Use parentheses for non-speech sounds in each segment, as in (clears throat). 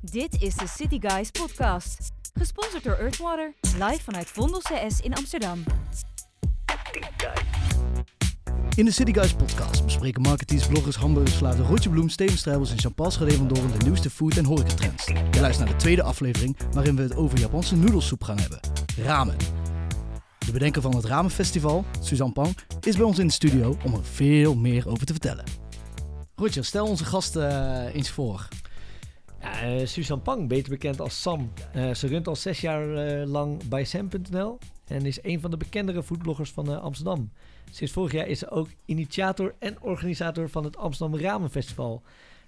Dit is de City Guys podcast. Gesponsord door Earthwater. Live vanuit Vondel CS in Amsterdam. In de City Guys podcast bespreken marketeers, bloggers, hamburgerslaven Rotje Bloem, Steven Strijbels en Jean-Paul Schadevendoren de nieuwste food- en horecatrends. Je luistert naar de tweede aflevering waarin we het over Japanse noedelsoep gaan hebben. Ramen. De bedenker van het Ramenfestival, Suzanne Pang, is bij ons in de studio om er veel meer over te vertellen. Roger, stel onze gast eh, eens voor. Ja, eh, Suzanne Pang, beter bekend als Sam. Eh, ze runt al zes jaar eh, lang bij Sam.nl en is een van de bekendere foodbloggers van eh, Amsterdam. Sinds vorig jaar is ze ook initiator en organisator van het Amsterdam Ramenfestival.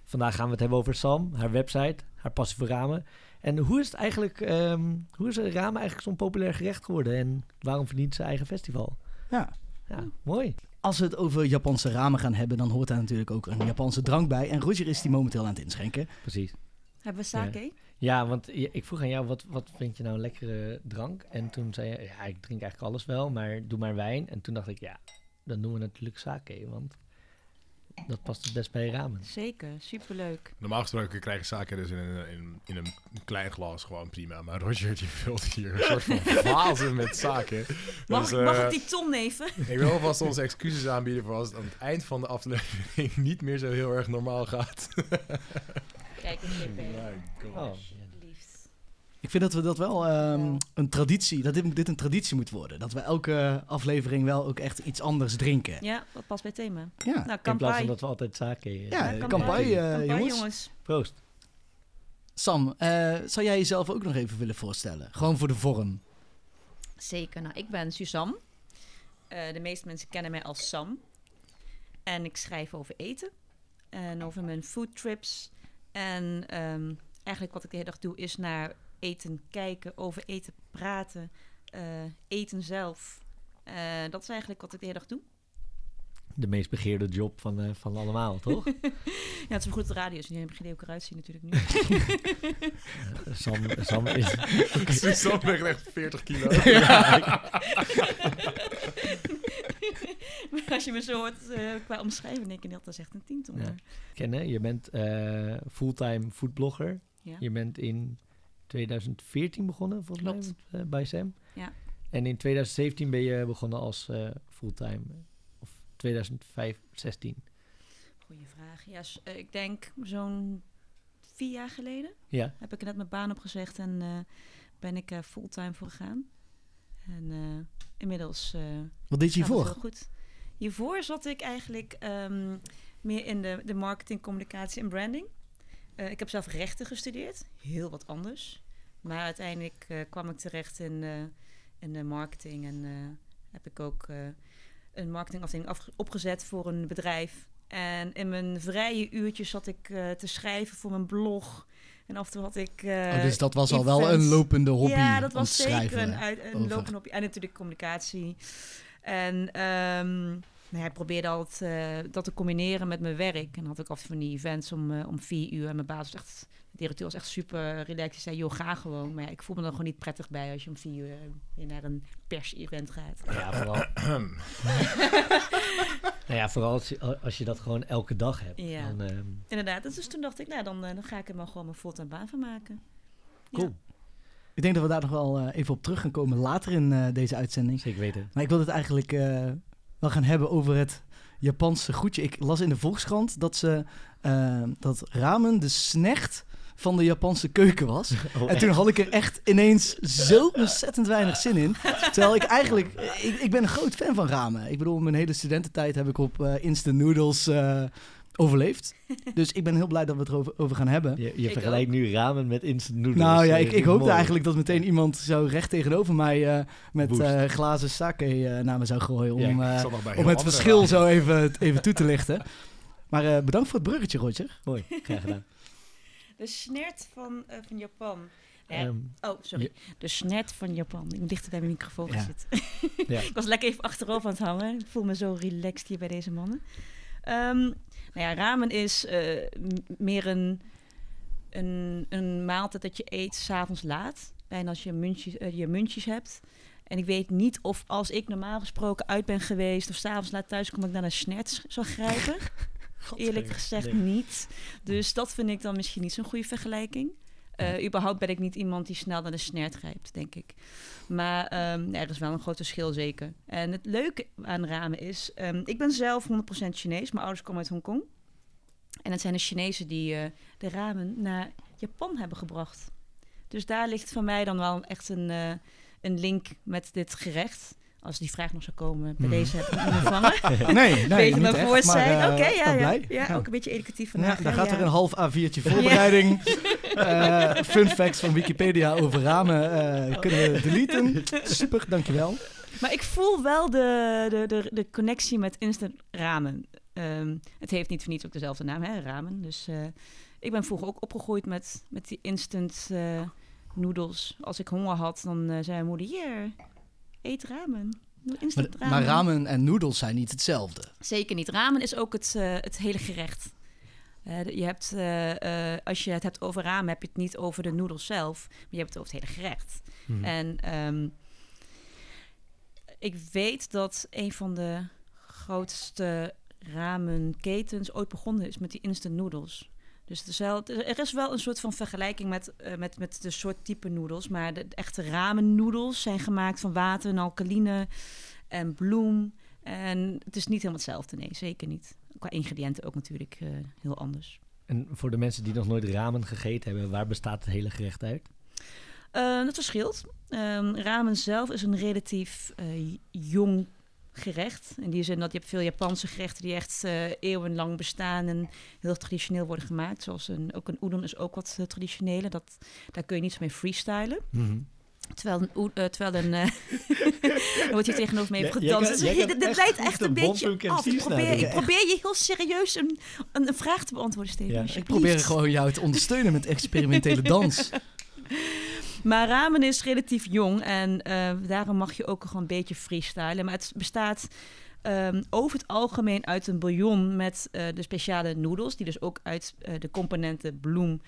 Vandaag gaan we het hebben over Sam, haar website, haar passie voor ramen. En hoe is het eigenlijk, ehm, hoe is ramen eigenlijk zo'n populair gerecht geworden en waarom verdient ze eigen festival? Ja. Ja, mooi. Als we het over Japanse ramen gaan hebben, dan hoort daar natuurlijk ook een Japanse drank bij. En Roger is die momenteel aan het inschenken. Precies. Hebben we sake? Ja, want je- ik vroeg aan jou, wat, wat vind je nou een lekkere drank? En toen zei je, ja, ik drink eigenlijk alles wel, maar doe maar wijn. En toen dacht ik, ja, dan doen we natuurlijk sake, want dat past het best bij ramen. Zeker, superleuk. Normaal gesproken krijg je zaken dus in een, in, in een klein glas gewoon prima. Maar Roger die vult hier een soort van (laughs) vazen met zaken. Mag, Dus, eh, mag ik die ton even? (laughs) Ik wil alvast onze excuses aanbieden voor als het aan het eind van de aflevering niet meer zo heel erg normaal gaat. Kijk eens. (laughs) Oh, Liefst. Ik vind dat we dat wel ehm, een traditie, dat dit, dit een traditie moet worden. Dat we elke aflevering wel ook echt iets anders drinken. Ja, dat past bij het thema. Ja, Nou, in plaats van dat we altijd sake... eh, Ja, Ja, kampai, eh, Kampai, jongens. jongens. Proost. Sam, eh, zou jij jezelf ook nog even willen voorstellen? Gewoon voor de vorm. Zeker. Nou, ik ben Suzanne. Eh, de meeste mensen kennen mij als Sam. En ik schrijf over eten. En over mijn food trips. En ehm, eigenlijk wat ik de hele dag doe is naar eten kijken, over eten praten, eh, eten zelf. Eh, dat is eigenlijk wat ik de hele dag doe. De meest begeerde job van, eh, van allemaal, (laughs) toch? Ja, het is goed dat de radio is. Nu heb ik geen idee hoe ik eruit zie natuurlijk nu. (laughs) Sam, Sam is... (laughs) Suzanne weegt echt 40 kilo. maar als je me zo hoort eh, qua omschrijving, denk je dat dat is echt een tiental. Ja. kennen. Je bent eh, fulltime foodblogger. Ja. Je bent in 2014 begonnen, volgens Klopt. mij, eh, bij Sam. Ja. En in 2017 ben je begonnen als eh, fulltime. Of 2016. Goeie vraag. Ja, eh, ik denk zo'n vier jaar geleden Ja. heb ik er net mijn baan opgezegd en eh, ben ik er fulltime voor gegaan. En eh, inmiddels eh Wat deed je hiervoor? heel goed. Hiervoor zat ik eigenlijk ehm, meer in de, de marketing, communicatie en branding. Eh, ik heb zelf rechten gestudeerd, heel wat anders. Maar uiteindelijk eh, kwam ik terecht in, eh, in de marketing en heb ik ook een marketingafdeling opgezet voor een bedrijf. En in mijn vrije uurtjes zat ik te schrijven voor mijn blog. En af en toe had ik. oh, dus dat was al wel een lopende hobby. Ja, dat was zeker een, uit, een over. lopende hobby. En natuurlijk communicatie. En ehm, nou ja, ik probeerde altijd eh, dat te combineren met mijn werk. En dan had ik altijd van die events om, eh, om vier uur. En mijn baas was echt, de directeur was echt super relaxed. Die zei, joh, ga gewoon. Maar ja, ik voel me er gewoon niet prettig bij als je om vier uur eh, weer naar een pers-event gaat. Ja, vooral. (clears throat) nou ja, vooral als je, als je dat gewoon elke dag hebt. Ja. Dan, ehm, Inderdaad, dus toen dacht ik, nou, dan, dan ga ik er maar gewoon mijn fulltime baan van maken. cool, Ik denk dat we daar nog wel eh, even op terug gaan komen later in eh, deze uitzending. zeker weten. Maar ik wil het eigenlijk eh, wel gaan hebben over het Japanse goedje. Ik las in de Volkskrant dat, ze, eh, dat ramen de snecht van de Japanse keuken was. (laughs) Oh, En toen had ik er echt ineens zo ontzettend weinig zin in. Terwijl ik eigenlijk... Ik, ik ben een groot fan van ramen. Ik bedoel, mijn hele studententijd heb ik op eh, instant noodles eh, overleefd. (laughs) Dus ik ben heel blij dat we het erover over gaan hebben. Je, je vergelijkt ook. nu ramen met instant noodles. Nou ja, Eh, ik, ik hoopte eigenlijk dat meteen iemand zo recht tegenover mij eh, met eh, glazen sake eh, naar me zou gooien. Om, Ja, eh, om het verschil zo even, even toe te lichten. (laughs) Maar eh, bedankt voor het bruggetje, Roger. Mooi, graag gedaan. (laughs) De snert van, eh, van Japan. Ja, Ehm, oh, sorry. De snert van Japan. Ik moet dichter bij mijn microfoon Ja. zitten. ja. Ik was lekker even achterover aan het hangen. Ik voel me zo relaxed hier bij deze mannen. Ehm, nou ja, ramen is eh, meer een, een, een maaltijd dat je eet s'avonds laat. Bijna als je muntjes, eh, je muntjes hebt. En ik weet niet of als ik normaal gesproken uit ben geweest... of s'avonds laat thuis kom, ik naar een snert zou grijpen. (laughs) eerlijk gezegd Nee. niet. Dus dat vind ik dan misschien niet zo'n goede vergelijking. Eh, überhaupt ben ik niet iemand die snel naar de snert grijpt, denk ik. Maar ehm, er is wel een groot verschil, zeker. En het leuke aan ramen is... ehm, ik ben zelf 100% Chinees. Mijn ouders komen uit Hongkong. En het zijn de Chinezen die eh, de ramen naar Japan hebben gebracht. Dus daar ligt van mij dan wel echt een, eh, een link met dit gerecht. Als die vraag nog zou komen, bij Mhm. deze heb ik hem ontvangen. (laughs) Nee, (laughs) nee, Beetje niet mijn maar, zijn. eh, Oké, ja, wel ja, blij. ja. Ook een beetje educatief Ja, vandaag. daar hè, gaat ja. er een half A4'tje (laughs) voorbereiding. Eh, fun facts van Wikipedia over ramen eh, kunnen we deleten. Super, dankjewel. Maar ik voel wel de, de, de, de connectie met instant ramen. Ehm, het heeft niet voor niets ook dezelfde naam, hè, ramen. Dus eh, ik ben vroeger ook opgegroeid met, met die instant eh noedels. Als ik honger had, dan eh, zei mijn moeder, hier, eet ramen. Maar, Instant ramen. maar ramen en noedels zijn niet hetzelfde. Zeker niet. Ramen is ook het, eh, het hele gerecht. Eh, je hebt, eh, eh, als je het hebt over ramen, heb je het niet over de noedels zelf, maar je hebt het over het hele gerecht. Mhm. En ehm, ik weet dat een van de grootste ramenketens ooit begonnen is met die instant noodles. Dus het is wel, er is wel een soort van vergelijking met, eh, met, met de soort type noedels. Maar de, de echte ramen noedels zijn gemaakt van water en alkaline en bloem. En het is niet helemaal hetzelfde, nee, zeker niet. Qua ingrediënten ook natuurlijk eh, heel anders. En voor de mensen die nog nooit ramen gegeten hebben, waar bestaat het hele gerecht uit? Eh, dat verschilt. Ehm, ramen zelf is een relatief eh, jong gerecht. In die zin dat je hebt veel Japanse gerechten die echt eh, eeuwenlang bestaan en heel traditioneel worden gemaakt. Zoals een, ook een udon is ook wat uh, traditionele. Dat, daar kun je niet zo mee freestylen. Mhm. Terwijl een, eh, terwijl een (laughs) uh, wordt hier tegenover me even gedanst. Dus kan dit echt leidt echt een beetje af. Ik probeer, ik probeer je heel serieus een, een, een vraag te beantwoorden, Steven. Ja, ik probeer gewoon jou te ondersteunen met experimentele dans. (laughs) Maar ramen is relatief jong en eh, daarom mag je ook gewoon een beetje freestylen. Maar het bestaat ehm, over het algemeen uit een bouillon met eh, de speciale noedels, die dus ook uit eh, de componenten bloem,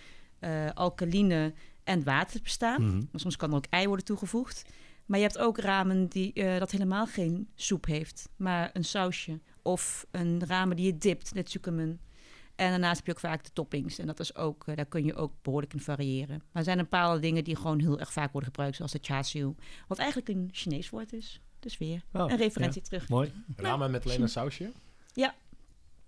alkaline en water bestaan. Mhm. Maar soms kan er ook ei worden toegevoegd. Maar je hebt ook ramen die dat helemaal geen soep heeft, maar een sausje. Of een ramen die je dipt, net tsukemen. En daarnaast heb je ook vaak de toppings. En dat is ook, eh, daar kun je ook behoorlijk in variëren. Maar er zijn een paar dingen die gewoon heel erg vaak worden gebruikt, zoals de chasiu. Wat eigenlijk een Chinees woord is. Dus weer Oh, een referentie terug. Mooi. Ramen met alleen een sausje? De Ja,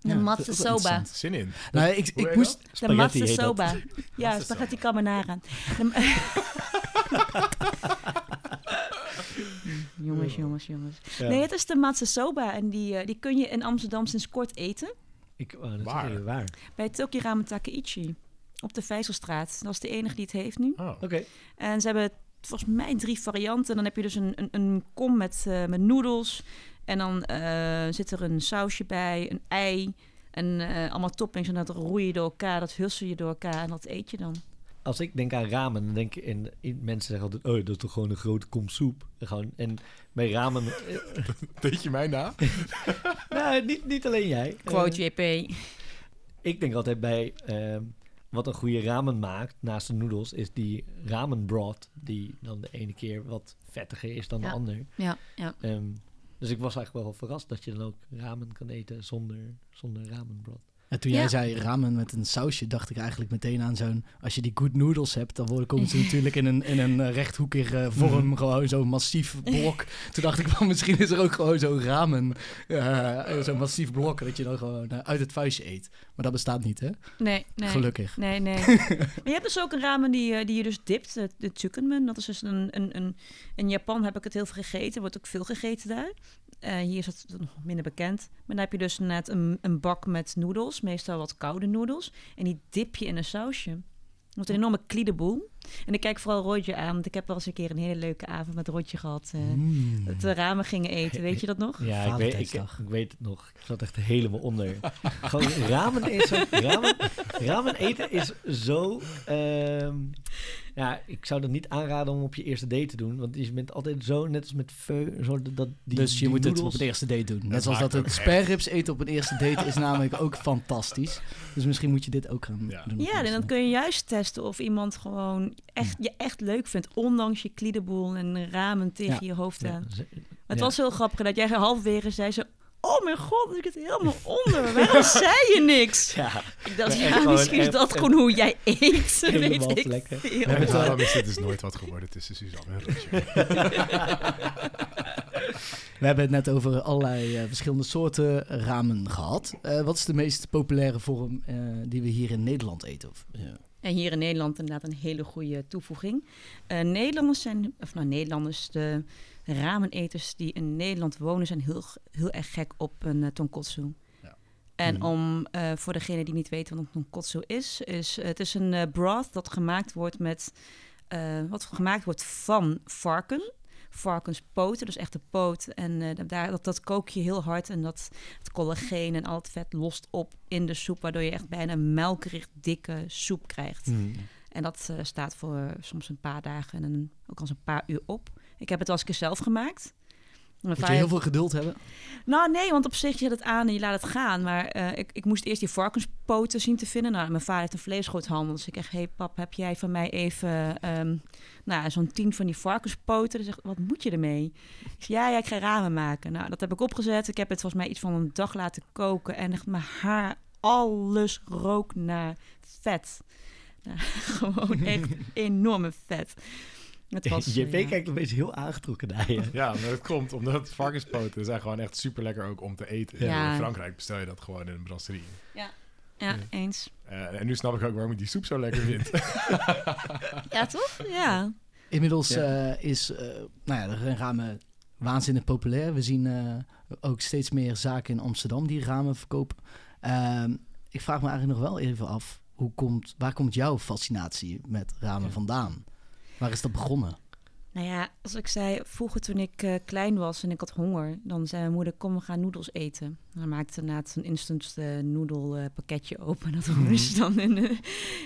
is ook matsusoba. interessant. Zin in. Nou, ik, ik moest... De dat. matsusoba. Ja, spaghetti carbonara. De- (laughs) jongens, jongens, jongens. Ja. Nee, het is de matsusoba. En die, eh, die kun je in Amsterdam sinds kort eten. Ik, oh, dat Waar? is waar? Bij Tokyo Ramen Takeichi. Op de Vijzelstraat. Dat is de enige die het heeft nu. Oh. Oké. En ze hebben volgens mij drie varianten. Dan heb je dus een, een, een kom met, eh, met noedels. En dan eh, zit er een sausje bij, een ei. En eh, allemaal toppings. En dat roei je door elkaar, dat hussel je door elkaar. En dat eet je dan. Als ik denk aan ramen, dan denk ik in, in- mensen zeggen altijd, oh, dat is toch gewoon een grote kom soep. Gewoon, en bij ramen, eh, (laughs) Weet je mij na? (laughs) nou, niet, niet alleen jij. Quote JP. Eh, ik denk altijd bij ehm, wat een goede ramen maakt, naast de noedels, is die ramen broth, die dan de ene keer wat vettiger is dan Ja. de ander. Ja, ja. Ehm, dus ik was eigenlijk wel verrast dat je dan ook ramen kan eten zonder, zonder ramen broth. En toen jij Ja. zei ramen met een sausje, dacht ik eigenlijk meteen aan zo'n... Als je die good noodles hebt, dan worden, komen ze (laughs) natuurlijk in een, in een eh, rechthoekige vorm. Mhm. Gewoon zo'n massief (laughs) blok. toen dacht ik van, misschien is er ook gewoon zo'n ramen. eh, zo'n massief blok dat je dan gewoon eh, uit het vuistje eet. Maar dat bestaat niet, hè? Nee, nee. Gelukkig. Nee, nee. (laughs) maar je hebt dus ook een ramen die, eh, die je dus dipt, de, de tsukenmen. Dat is dus een, een, een... In Japan heb ik het heel veel gegeten, wordt ook veel gegeten daar. Eh, hier is het nog minder bekend. Maar dan heb je dus net een, een bak met noedels, meestal wat koude noedels. En die dip je in een sausje. Het wordt een enorme kliedeboel. En ik kijk vooral Rodje aan, want ik heb wel eens een keer een hele leuke avond met Rodje gehad. eh Mm. Dat we ramen gingen eten, weet je dat nog? Ja, ik weet, ik, ik weet het nog. Ik zat echt helemaal onder. (laughs) Gewoon ramen is zo, ramen, ramen eten is zo... ehm, ja, ik zou dat niet aanraden om op je eerste date te doen. Want je bent altijd zo, net als met feu, zo dat die dus je die moet het op een eerste date doen. Net Dat zoals dat het ook spareribs eten op een eerste date is namelijk ook fantastisch. Dus misschien moet je dit ook gaan Ja. doen. Ja, en dan kun je juist testen of iemand gewoon echt, je echt leuk vindt. Ondanks je kliedeboel en ramen tegen Ja. je hoofd aan. ze- Het ja. was heel grappig dat jij halverwege zei zo... oh mijn god, ik zit helemaal (laughs) onder. Waarom zei je niks? Ja, Ik dacht, Ja, gewoon misschien is dat gewoon hoe jij eet. (laughs) Weet ik vlekken. veel. En daarom is het dus nooit wat geworden tussen Suzanne en Roger. (laughs) We hebben het net over allerlei eh, verschillende soorten ramen gehad. Eh, wat is de meest populaire vorm eh, die we hier in Nederland eten? Of, ja. En hier in Nederland inderdaad een hele goede toevoeging. Eh, Nederlanders zijn, of nou Nederlanders, de rameneters die in Nederland wonen, zijn heel, heel erg gek op een uh, tonkotsu. Ja. En Mhm. om, eh, voor degene die niet weten wat een tonkotsu is, is het is een eh, broth dat gemaakt wordt met, eh, wat gemaakt wordt van varken. Varkenspoten, dus echt de poot. En eh, daar, dat, dat kook je heel hard en dat het collageen en al het vet lost op in de soep, waardoor je echt bijna melkerig dikke soep krijgt. Mhm. En dat eh, staat voor soms een paar dagen en een, ook als een paar uur op. Ik heb het wel eens zelf gemaakt. Moet je heel veel geduld hebben? Nou nee, want op zich zet het aan en je laat het gaan. Maar eh, ik, ik moest eerst die varkenspoten zien te vinden. Nou, mijn vader heeft een vleesgroothandel. Dus ik zeg, hey pap, heb jij van mij even ehm, nou, zo'n tien van die varkenspoten? Dan zegt, wat moet je ermee? Ik zeg, ja, ja, ik ga ramen maken. Nou, dat heb ik opgezet. Ik heb het volgens mij iets van een dag laten koken. En echt mijn haar, alles rook naar vet. Nou, (laughs) gewoon echt enorme vet. Het was, JP ja. kijkt opeens heel aangetrokken naar je. Ja, maar dat komt omdat varkenspoten zijn gewoon echt super lekker ook om te eten. Ja. In Frankrijk bestel je dat gewoon in een brasserie. Ja, eens. Eh, en nu snap ik ook waarom ik die soep zo lekker vind. (laughs) (laughs) Ja, toch? Ja. Inmiddels Ja. eh, is uh, nou ja, de ramen waanzinnig populair. We zien uh, ook steeds meer zaken in Amsterdam die ramen verkopen. Uh, ik vraag me eigenlijk nog wel even af, hoe komt, waar komt jouw fascinatie met ramen ja. vandaan? Waar is dat begonnen? Nou ja, als ik zei, vroeger toen ik uh, klein was en ik had honger, dan zei mijn moeder, kom we gaan noedels eten. Dan maakte inderdaad een instant uh, noedelpakketje open en (laughs) dat hoorde ze dan in,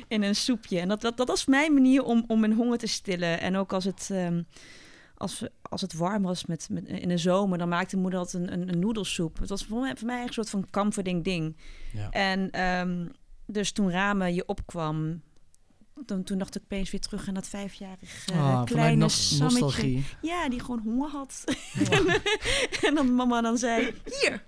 in een soepje. En dat, dat, dat was mijn manier om, om mijn honger te stillen. En ook als het, um, als, als het warm was met, met, in de zomer, dan maakte moeder altijd een, een, een noedelsoep. Het was voor mij, voor mij een soort van comforting ding. Ja. En um, dus toen ramen je opkwam, dan, toen dacht ik opeens weer terug aan dat vijfjarig uh, oh, kleine no Sammetje. Ja, die gewoon honger had. Ja. (laughs) en dan mama dan zei, hier,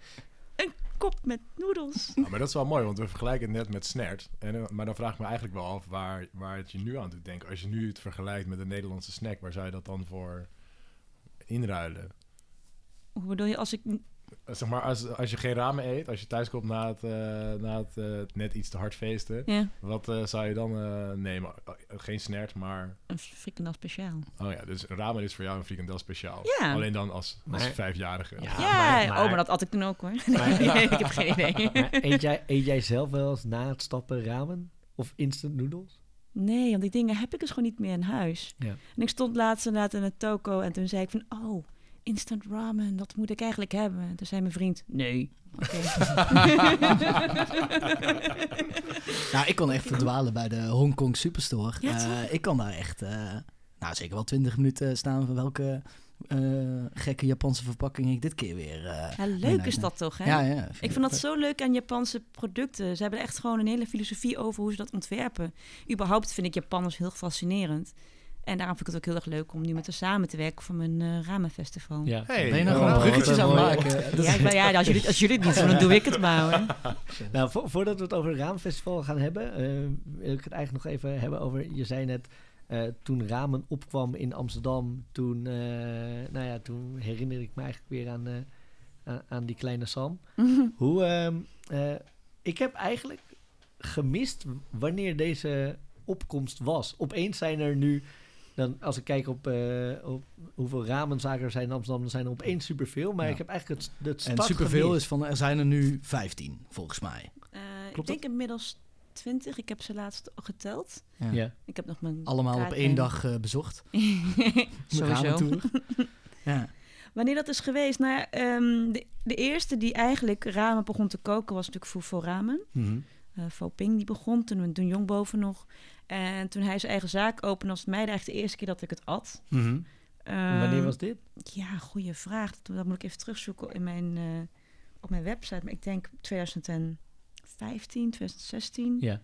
een kop met noedels. Ja, maar dat is wel mooi, want we vergelijken het net met snert. En, maar dan vraag ik me eigenlijk wel af waar, waar het je nu aan doet denken. Als je nu het vergelijkt met een Nederlandse snack, waar zou je dat dan voor inruilen? Hoe bedoel je, als ik zeg maar, als, als je geen ramen eet, als je thuis komt na het, uh, na het uh, net iets te hard feesten, ja. wat uh, zou je dan nemen? geen snert, maar... Een frikandel speciaal. Oh ja, dus ramen is voor jou een frikandel speciaal. Ja. Alleen dan als, als maar, vijfjarige. Ja, ja maar, maar, oh, maar dat had ik toen ook hoor. (laughs) Nee, ik heb geen idee. Maar eet, jij, eet jij zelf wel eens na het stappen ramen? Of instant noodles? Nee, want die dingen heb ik dus gewoon niet meer in huis. Ja. En ik stond laatst inderdaad in het toko en toen zei ik van... Oh, instant ramen, dat moet ik eigenlijk hebben. En toen zei mijn vriend, nee. Okay. (laughs) nou, ik kon echt verdwalen bij de Hongkong Superstore. Ja, uh, ik kan daar echt, uh, nou zeker wel twintig minuten staan van welke uh, gekke Japanse verpakking ik dit keer weer... ja, leuk is dat toch, hè? Ja, ja. Vind ik vind dat zo leuk aan Japanse producten. Ze hebben echt gewoon een hele filosofie over hoe ze dat ontwerpen. Überhaupt vind ik Japanners heel fascinerend. En daarom vind ik het ook heel erg leuk om nu met haar samen te werken voor mijn uh, ramenfestival. Ja. Hey, ben je nou gewoon oh, bruggetjes aan het maken? Ja, maar ja, als jullie, als jullie het niet doen, dan doe ik het maar. Hoor. (laughs) Nou, vo voordat we het over het ramenfestival gaan hebben, uh, wil ik het eigenlijk nog even hebben over, je zei net, uh, toen ramen opkwam in Amsterdam, toen, uh, nou ja, toen herinner ik me eigenlijk weer aan, aan, aan, die kleine Sam. (laughs) Hoe, uh, ik heb eigenlijk gemist wanneer deze opkomst was. Opeens zijn er nu dan als ik kijk op, uh, op hoeveel ramenzaken er zijn in Amsterdam, dan zijn er opeens superveel. Maar ja. ik heb eigenlijk het, het start En superveel gemist. is van, er zijn er nu 15, volgens mij. Uh, ik denk inmiddels 20. Ik heb ze laatst geteld. Ja. ja. Ik heb nog mijn Allemaal op één dag uh, bezocht. (laughs) Sowieso. (laughs) ja. Wanneer dat is geweest? Nou, um, de, de, eerste die eigenlijk ramen begon te koken was natuurlijk Fufo Ramen. Mm -hmm. uh, Fo Ping die begon, toen, toen Jong boven nog. En toen hij zijn eigen zaak opende, was het mij eigenlijk de eerste keer dat ik het at. Mm -hmm. um, Wanneer was dit? Ja, goede vraag. Dat, moet ik even terugzoeken in mijn, uh, op mijn website. Maar ik denk 2015, 2016. Ja.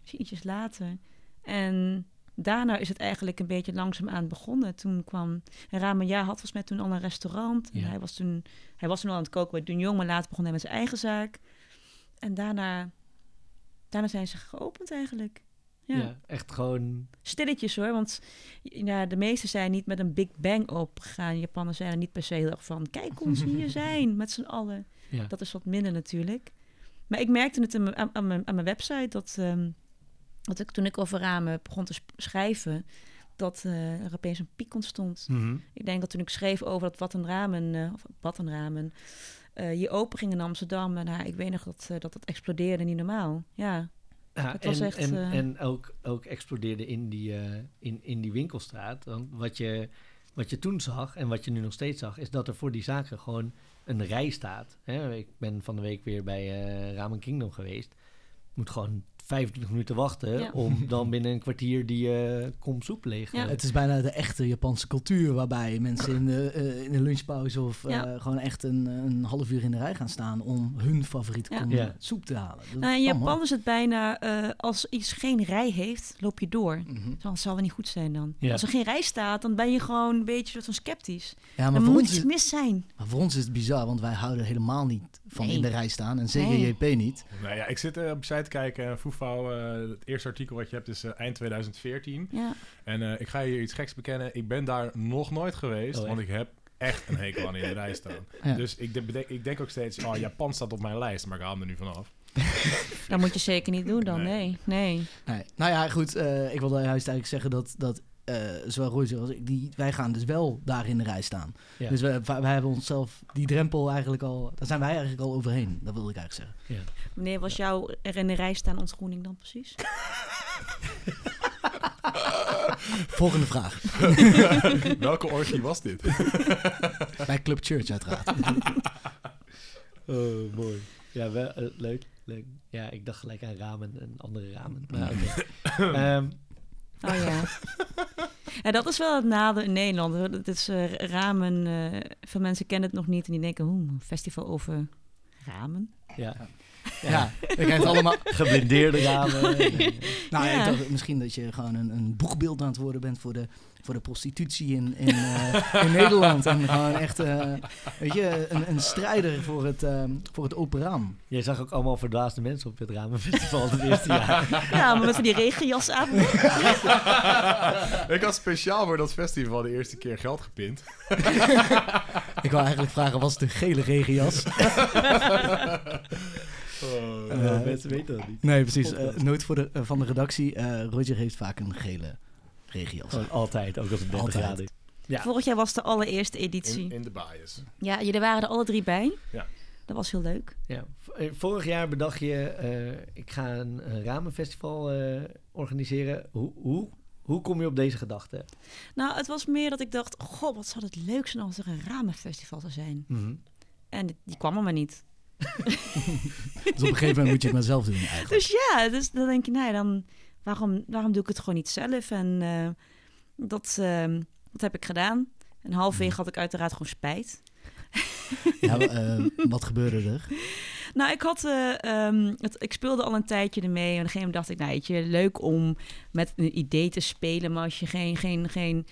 Misschien ietsjes later. En daarna is het eigenlijk een beetje langzaamaan begonnen. Toen kwam Ramen Ja had volgens mij toen al een restaurant. En Ja. hij was toen hij was toen al aan het koken bij Doen Jong, maar later begon hij met zijn eigen zaak. En daarna, daarna zijn ze geopend eigenlijk. Ja. Ja. echt gewoon... Stilletjes hoor, want ja, de meesten zijn niet met een big bang opgegaan. Japanners zijn er niet per se heel erg van, kijk ons hier (laughs) zijn, met z'n allen. Ja. Dat is wat minder natuurlijk. Maar ik merkte het in mijn- aan, aan, mijn, aan mijn website dat, ehm, dat ik toen ik over ramen begon te schrijven, dat eh, er opeens een piek ontstond. Mhm. Ik denk dat toen ik schreef over dat wat een ramen, eh, of wat een ramen, eh hier open ging in Amsterdam. En nou, ik weet nog dat, dat het explodeerde, niet normaal. Ja, Ja, Het was en, echt, en, eh, en ook, ook explodeerde in die, eh, in, in die winkelstraat. Want wat je, wat je toen zag en wat je nu nog steeds zag, is dat er voor die zaken gewoon een rij staat. Hè? Ik ben van de week weer bij eh Ramen Kingdom geweest. Moet gewoon 25 minuten wachten Ja. om dan binnen een kwartier die eh kom soep leeg. Ja. Het is bijna de echte Japanse cultuur waarbij mensen in de, eh, in de lunchpauze of eh, Ja. gewoon echt een, een half uur in de rij gaan staan om hun favoriete Ja. kom Ja. soep te halen. Dat nou, in wel Japan is het bijna, eh, als iets geen rij heeft, loop je door. Mhm. Dan zal het niet goed zijn dan. Ja. Als er geen rij staat, dan ben je gewoon een beetje soort van sceptisch. Ja, maar Dan voor, moet ons iets is, mis zijn. maar voor ons is het bizar, want wij houden helemaal niet van Nee. in de rij staan. En zeker Nee. JP niet. Nou ja, ik zit eh, op je site te kijken. en Foefouw, eh, het eerste artikel wat je hebt is eh, eind 2014. Ja. En eh, ik ga je hier iets geks bekennen. Ik ben daar nog nooit geweest, Oh, want ik heb echt een hekel aan in de rij staan. (laughs) Ja. Dus ik, de- bedenk, ik denk ook steeds, oh, Japan staat op mijn lijst, maar ik haal hem er nu vanaf. (laughs) Dat moet je zeker niet doen dan, Nee. nee. nee. Nee. Nou ja, goed. eh, ik wilde juist eigenlijk zeggen dat, dat eh, zowel Royce als ik, die, wij gaan dus wel daar in de rij staan. Ja. Dus wij, wij hebben onszelf die drempel eigenlijk al, daar zijn wij eigenlijk al overheen. Dat wilde ik eigenlijk zeggen. ja. Wanneer was jouw er in de rij staan ontgroening dan precies? (laughs) Volgende vraag. (laughs) Welke orgie was dit? (laughs) Bij Club Church uiteraard. Oh, mooi. Ja, wel, eh, leuk, leuk. Ja, ik dacht gelijk aan ramen en andere ramen. Maar oké. Ehm, Oh ja. (laughs) ja, dat is wel het nadeel in Nederland. Het is eh, ramen. eh veel mensen kennen het nog niet en die denken, hoe, een festival over ramen? ja, ja, we krijgen het (laughs) allemaal. geblindeerde ramen. (laughs) Nou, Ja. ik dacht misschien dat je gewoon een, een boegbeeld aan het worden bent voor de, voor de prostitutie in, in, eh, in Nederland. En gewoon echt, eh, weet je, een, een strijder voor het, eh, voor het open raam. Jij zag ook allemaal verdwaasde mensen op het Ramenfestival het eerste jaar. Ja, maar met die regenjas aan. ik had speciaal voor dat festival de eerste keer geld gepind. Ik wou eigenlijk vragen, was het een gele regenjas? Oh. Eh, mensen weten dat niet. Nee, precies. Noot voor de, van de redactie. eh, Roger heeft vaak een gele regenjas. Gewoon altijd, ook als het 30 Altijd. graden is. Ja. Vorig jaar was de allereerste editie. in, in de bias. Ja, jullie waren er alle drie bij. Ja. Dat was heel leuk. Ja. Eh, Vorig jaar bedacht je, eh, ik ga een, een ramenfestival eh, organiseren. Hoe, hoe, hoe kom je op deze gedachte? Nou, het was meer dat ik dacht, goh, wat zou het leuk zijn als er een ramenfestival zou zijn. Mhm. En die- die kwam er maar niet. (laughs) Dus op een gegeven moment moet je het maar zelf doen eigenlijk. (laughs) Dus ja, dus dan denk je, nou ja, dan waarom, waarom doe ik het gewoon niet zelf? En eh, dat, ehm, dat heb ik gedaan. En halfwege had ik uiteraard gewoon spijt. Ja, (laughs) eh, wat gebeurde er? Nou, ik had, eh, ehm, het, ik speelde al een tijdje ermee. En op een gegeven moment dacht ik, nou, leuk om met een idee te spelen. Maar als je geen, geen, geen,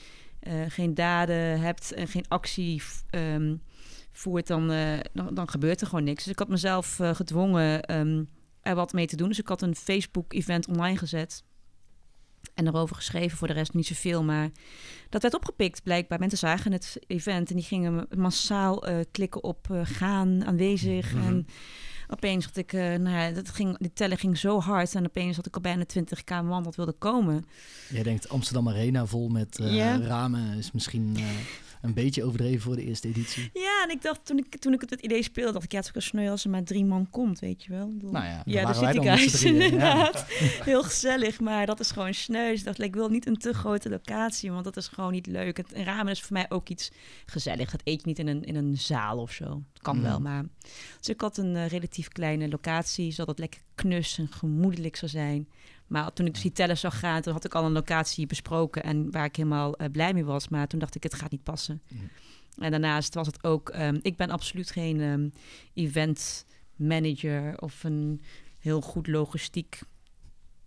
geen daden hebt en geen actie ehm, voert, dan, dan, dan gebeurt er gewoon niks. Dus ik had mezelf gedwongen er wat mee te doen. Dus ik had een Facebook-event online gezet. En erover geschreven, voor de rest niet zoveel. Maar dat werd opgepikt blijkbaar. Mensen zagen het event en die gingen massaal eh, klikken op eh, gaan, aanwezig. Mhm. En opeens had ik, eh, nou ja, dat ging, de teller ging zo hard. En opeens had ik al bijna 20k man dat wilde komen. Jij denkt Amsterdam Arena vol met ramen is misschien een beetje overdreven voor de eerste editie. Ja, en ik dacht, toen ik, toen ik het, het idee speelde, dacht ik, ja, het is ook wel sneu als er maar drie man komt, weet je wel. Bedoel, Nou ja, ja, daar zit ik inderdaad. (laughs) Heel gezellig, maar dat is gewoon sneu. Dus ik dacht, ik wil niet een te grote locatie, want dat is gewoon niet leuk. Het en ramen is voor mij ook iets gezellig. Dat eet je niet in een, in een zaal of zo. Dat kan Mm. wel, maar... Dus ik had een eh, relatief kleine locatie, zodat het lekker knus en gemoedelijk zou zijn. Maar toen ik dus die tellen zag gaan, toen had ik al een locatie besproken en waar ik helemaal eh, blij mee was. Maar toen dacht ik, het gaat niet passen. Mm. En daarnaast was het ook, ehm, ik ben absoluut geen ehm, event manager of een heel goed logistiek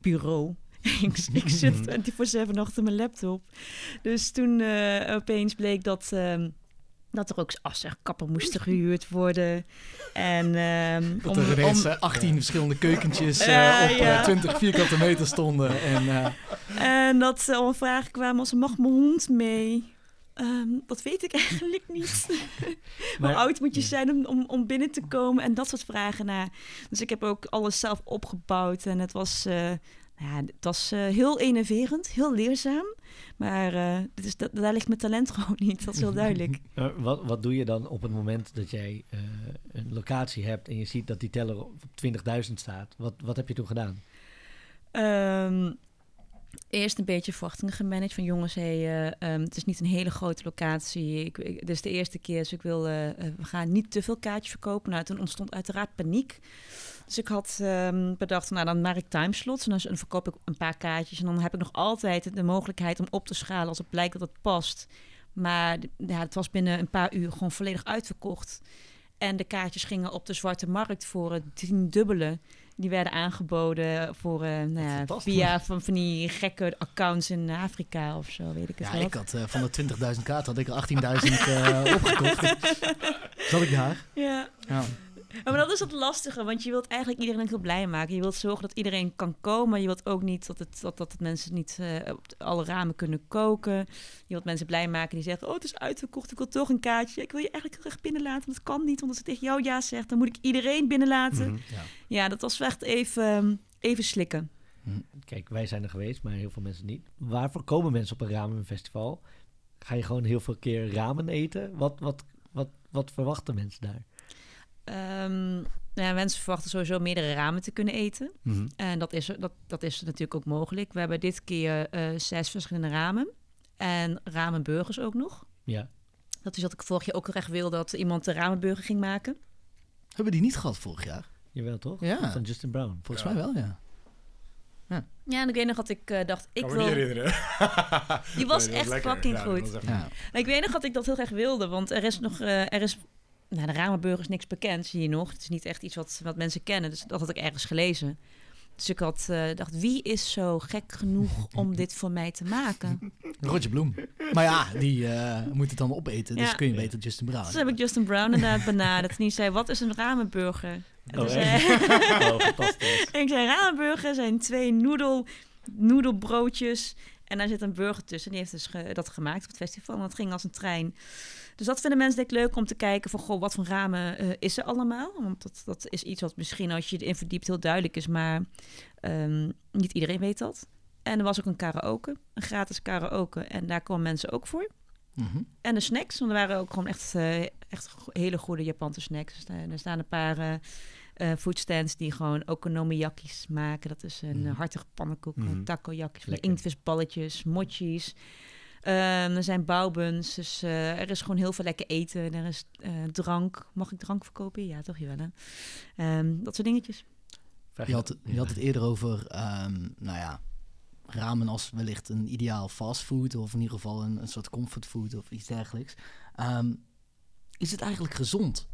bureau. (laughs) ik, ik zit 24-7 achter mijn laptop. Dus toen eh, opeens bleek dat, ehm, dat er ook afzegkappen moesten gehuurd worden. En ehm, (laughs) Dat er ineens eh, 18 verschillende keukentjes eh, op eh, ja. 20 vierkante meter stonden. En eh, En dat er al vragen kwamen als mag mijn hond mee? Ehm, dat weet ik (laughs) eigenlijk niet. (laughs) Maar- Hoe oud moet je zijn om, om, om binnen te komen? En dat soort vragen. Nou, dus ik heb ook alles zelf opgebouwd. En het was, eh, nou ja, het was eh, heel enerverend, heel leerzaam. Maar eh, dit is, dat, daar ligt mijn talent (laughs) gewoon niet. Dat is heel duidelijk. (laughs) Wat, wat doe je dan op het moment dat jij eh, een locatie hebt en je ziet dat die teller op 20.000 staat? Wat, wat heb je toen gedaan? Ehm, eerst een beetje verwachtingen gemanaged van jongens, hey, eh, ehm, het is niet een hele grote locatie. Ik, dit is de eerste keer, dus ik wil, eh, eh, we gaan niet te veel kaartjes verkopen. Nou, toen ontstond uiteraard paniek. Dus ik had ehm, bedacht, nou dan maak ik timeslots en dan, verkoop ik een paar kaartjes. En dan heb ik nog altijd de mogelijkheid om op te schalen als het blijkt dat het past. Maar ja, het was binnen een paar uur gewoon volledig uitverkocht. En de kaartjes gingen op de zwarte markt voor het tiendubbele. Die werden aangeboden voor, eh, nou ja, via van, van die gekke accounts in Afrika of zo, weet ik het ja, wel. ik had eh, van de 20.000 kaarten had ik er 18.000 eh, opgekocht. (laughs) Zat ik daar? Ja. Ja. Maar dat is het lastige, want je wilt eigenlijk iedereen heel blij maken. Je wilt zorgen dat iedereen kan komen. Je wilt ook niet dat, het, dat, dat het mensen niet eh, op alle ramen kunnen koken. Je wilt mensen blij maken die zeggen... oh, het is uitverkocht, ik wil toch een kaartje. Ik wil je eigenlijk heel erg binnenlaten, dat kan niet. Want als ik tegen jou ja zeg, dan moet ik iedereen binnenlaten. Mhm. Ja. Ja, dat was echt even, even slikken. Kijk, wij zijn er geweest, maar heel veel mensen niet. Waarvoor komen mensen op een ramenfestival? Ga je gewoon heel veel keer ramen eten? Wat, wat, wat, wat verwachten mensen daar? Ehm, nou ja, mensen verwachten sowieso meerdere ramen te kunnen eten. Mhm. En dat is, dat, dat is natuurlijk ook mogelijk. We hebben dit keer eh, zes verschillende ramen. En ramenburgers ook nog. Ja. Dat is wat ik vorig jaar ook heel erg wilde, dat iemand de ramenburger ging maken. Hebben die niet gehad vorig jaar? Jawel, toch? Ja. Van Justin Brown. Volgens Ja. mij wel, ja. Ja, en ik weet nog dat ik eh, dacht, ik kan me wil... niet herinneren. (laughs) Die was Nee, echt lekker. fucking Ja, goed. echt ja. Ik weet nog dat ik dat heel erg wilde, want er is nog, eh, er is, nou, de ramenburger is niks bekend hier nog. Het is niet echt iets wat, wat mensen kennen, dus dat had ik ergens gelezen. Dus ik had eh, dacht, wie is zo gek genoeg om dit voor mij te maken? (laughs) Roger Bloem. Maar ja, die eh, moet het dan opeten, dus Ja. kun je beter Justin Brown. Dus heb ik Justin Brown inderdaad benaderd. En die zei, wat is een ramenburger? En Oh, zei- echt? (laughs) Oh, fantastisch. (laughs) Ik zei, ramenburger zijn twee noedel, noedelbroodjes. En daar zit een burger tussen. Die heeft dus ge- dat gemaakt op het festival. En dat ging als een trein. Dus dat vinden mensen denk ik leuk om te kijken van... Goh, wat voor ramen eh, is er allemaal? Want dat, dat is iets wat misschien als je erin verdiept heel duidelijk is. Maar ehm, niet iedereen weet dat. En er was ook een karaoke. Een gratis karaoke. En daar komen mensen ook voor. Mhm. En de snacks, want er waren ook gewoon echt, eh, echt hele goede Japanse snacks. Er staan, er staan een paar eh foodstands die gewoon okonomiyakis maken. Dat is een eh, hartige pannenkoek, mm takoyakis, inktvisballetjes, mochis. Ehm, er zijn bouwbuns, dus eh, er is gewoon heel veel lekker eten. Er is eh, drank. Mag ik drank verkopen? Ja, toch, Joelle? Ehm dat soort dingetjes. Je had, je had het eerder over, ehm, nou ja, ramen als wellicht een ideaal fastfood of in ieder geval een, een soort comfortfood of iets dergelijks. Ehm, is het eigenlijk gezond?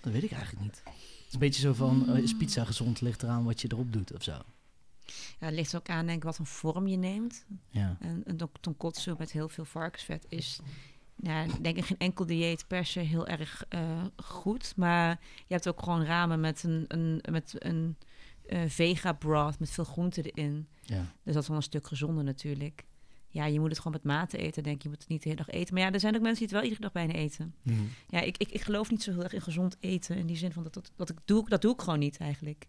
Dat weet ik eigenlijk niet. Het is een beetje zo van, eh, is pizza gezond? Ligt eraan wat je erop doet of zo. Ja, het ligt ook aan denk ik, wat voor vorm je neemt. Ja. En een tonkotsu met heel veel varkensvet is, ja, denk ik, geen enkel dieet per se heel erg eh, goed. Maar je hebt ook gewoon ramen met een, een, met een eh, vega broth met veel groenten erin. ja. Dus dat is wel een stuk gezonder natuurlijk. Ja, je moet het gewoon met mate eten, denk ik. Je moet het niet de hele dag eten. Maar ja, er zijn ook mensen die het wel iedere dag bijna eten. Mhm. Ja, ik, ik, ik geloof niet zo heel erg in gezond eten. In die zin van dat, dat, dat ik doe, dat doe ik gewoon niet eigenlijk.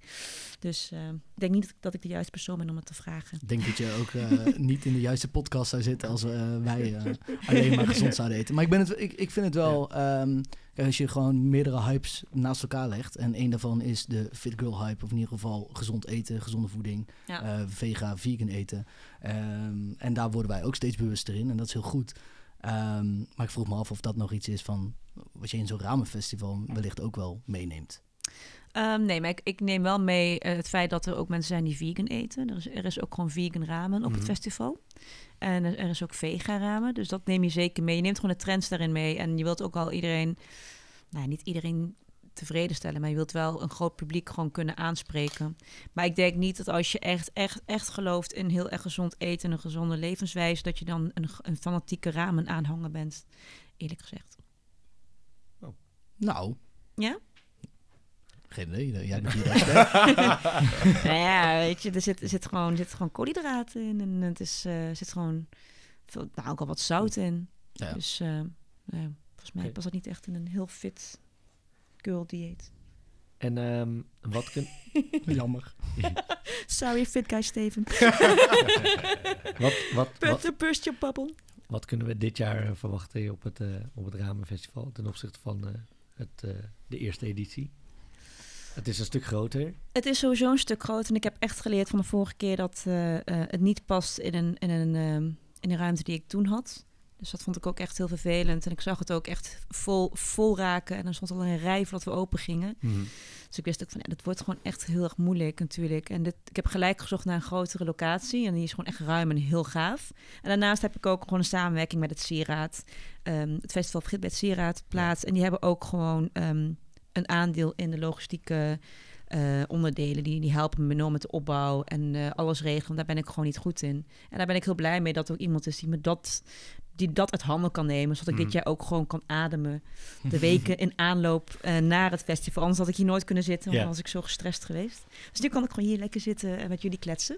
Dus eh, ik denk niet dat ik, dat ik de juiste persoon ben om het te vragen. Ik denk dat je ook eh, (laughs) niet in de juiste podcast zou zitten als eh, wij (laughs) alleen maar gezond zouden eten. Maar ik, ben het, ik, ik vind het wel, ehm, als je gewoon meerdere hypes naast elkaar legt. En één daarvan is de fit girl hype, of in ieder geval gezond eten, gezonde voeding, Ja. eh, vega, vegan eten. Ehm, en daar worden wij ook steeds bewuster in en dat is heel goed. Ehm, maar ik vroeg me af of dat nog iets is van wat je in zo'n ramenfestival wellicht ook wel meeneemt. Ehm, nee, maar ik, ik neem wel mee eh, het feit dat er ook mensen zijn die vegan eten. Er is, er is ook gewoon vegan ramen op Mhm. het festival. En er, er is ook vega ramen. Dus dat neem je zeker mee. Je neemt gewoon de trends daarin mee. En je wilt ook al iedereen... Nou, niet iedereen tevreden stellen. Maar je wilt wel een groot publiek gewoon kunnen aanspreken. Maar ik denk niet dat als je echt, echt, echt gelooft in heel erg gezond eten en een gezonde levenswijze, dat je dan een, een fanatieke ramen aanhanger bent. Eerlijk gezegd. Nou. Ja? Geen idee. Jij bent hier de (laughs) expert. nou ja, weet je, er zit, er zit, gewoon, er zit gewoon koolhydraten in. En het is, eh, er zit gewoon veel, nou, ook al wat zout in. Ja. Dus eh, nou volgens mij Oké. past dat niet echt in een heel fit girl dieet. En ehm, wat kun, (laughs) Jammer. Sorry, fit guy Steven. (laughs) wat, wat, wat, burst your bubble. wat kunnen we dit jaar eh, verwachten op het, op het Ramenfestival ten opzichte van eh, het, eh, de eerste editie? Het is een stuk groter. Het is sowieso een stuk groter. En ik heb echt geleerd van de vorige keer dat eh, eh, het niet past in een, in, een, ehm, in een ruimte die ik toen had. Dus dat vond ik ook echt heel vervelend. En ik zag het ook echt vol, vol raken. En er stond al een rij voordat we open gingen. Dus ik wist ook van, ja, dat wordt gewoon echt heel erg moeilijk natuurlijk. En dit, ik heb gelijk gezocht naar een grotere locatie. En die is gewoon echt ruim en heel gaaf. En daarnaast heb ik ook gewoon een samenwerking met het Sieraad. Ehm, het festival begint bij het Sieraad plaats. En die hebben ook gewoon ehm, een aandeel in de logistieke eh, onderdelen. Die, die helpen me enorm met de opbouw en eh, alles regelen. Daar ben ik gewoon niet goed in. En daar ben ik heel blij mee dat er ook iemand is die me dat... Die dat uit handen kan nemen, zodat ik Mhm. dit jaar ook gewoon kan ademen de weken in aanloop eh, naar het festival. Anders had ik hier nooit kunnen zitten, want Ja. was ik zo gestrest geweest. Dus nu kan ik gewoon hier lekker zitten en met jullie kletsen.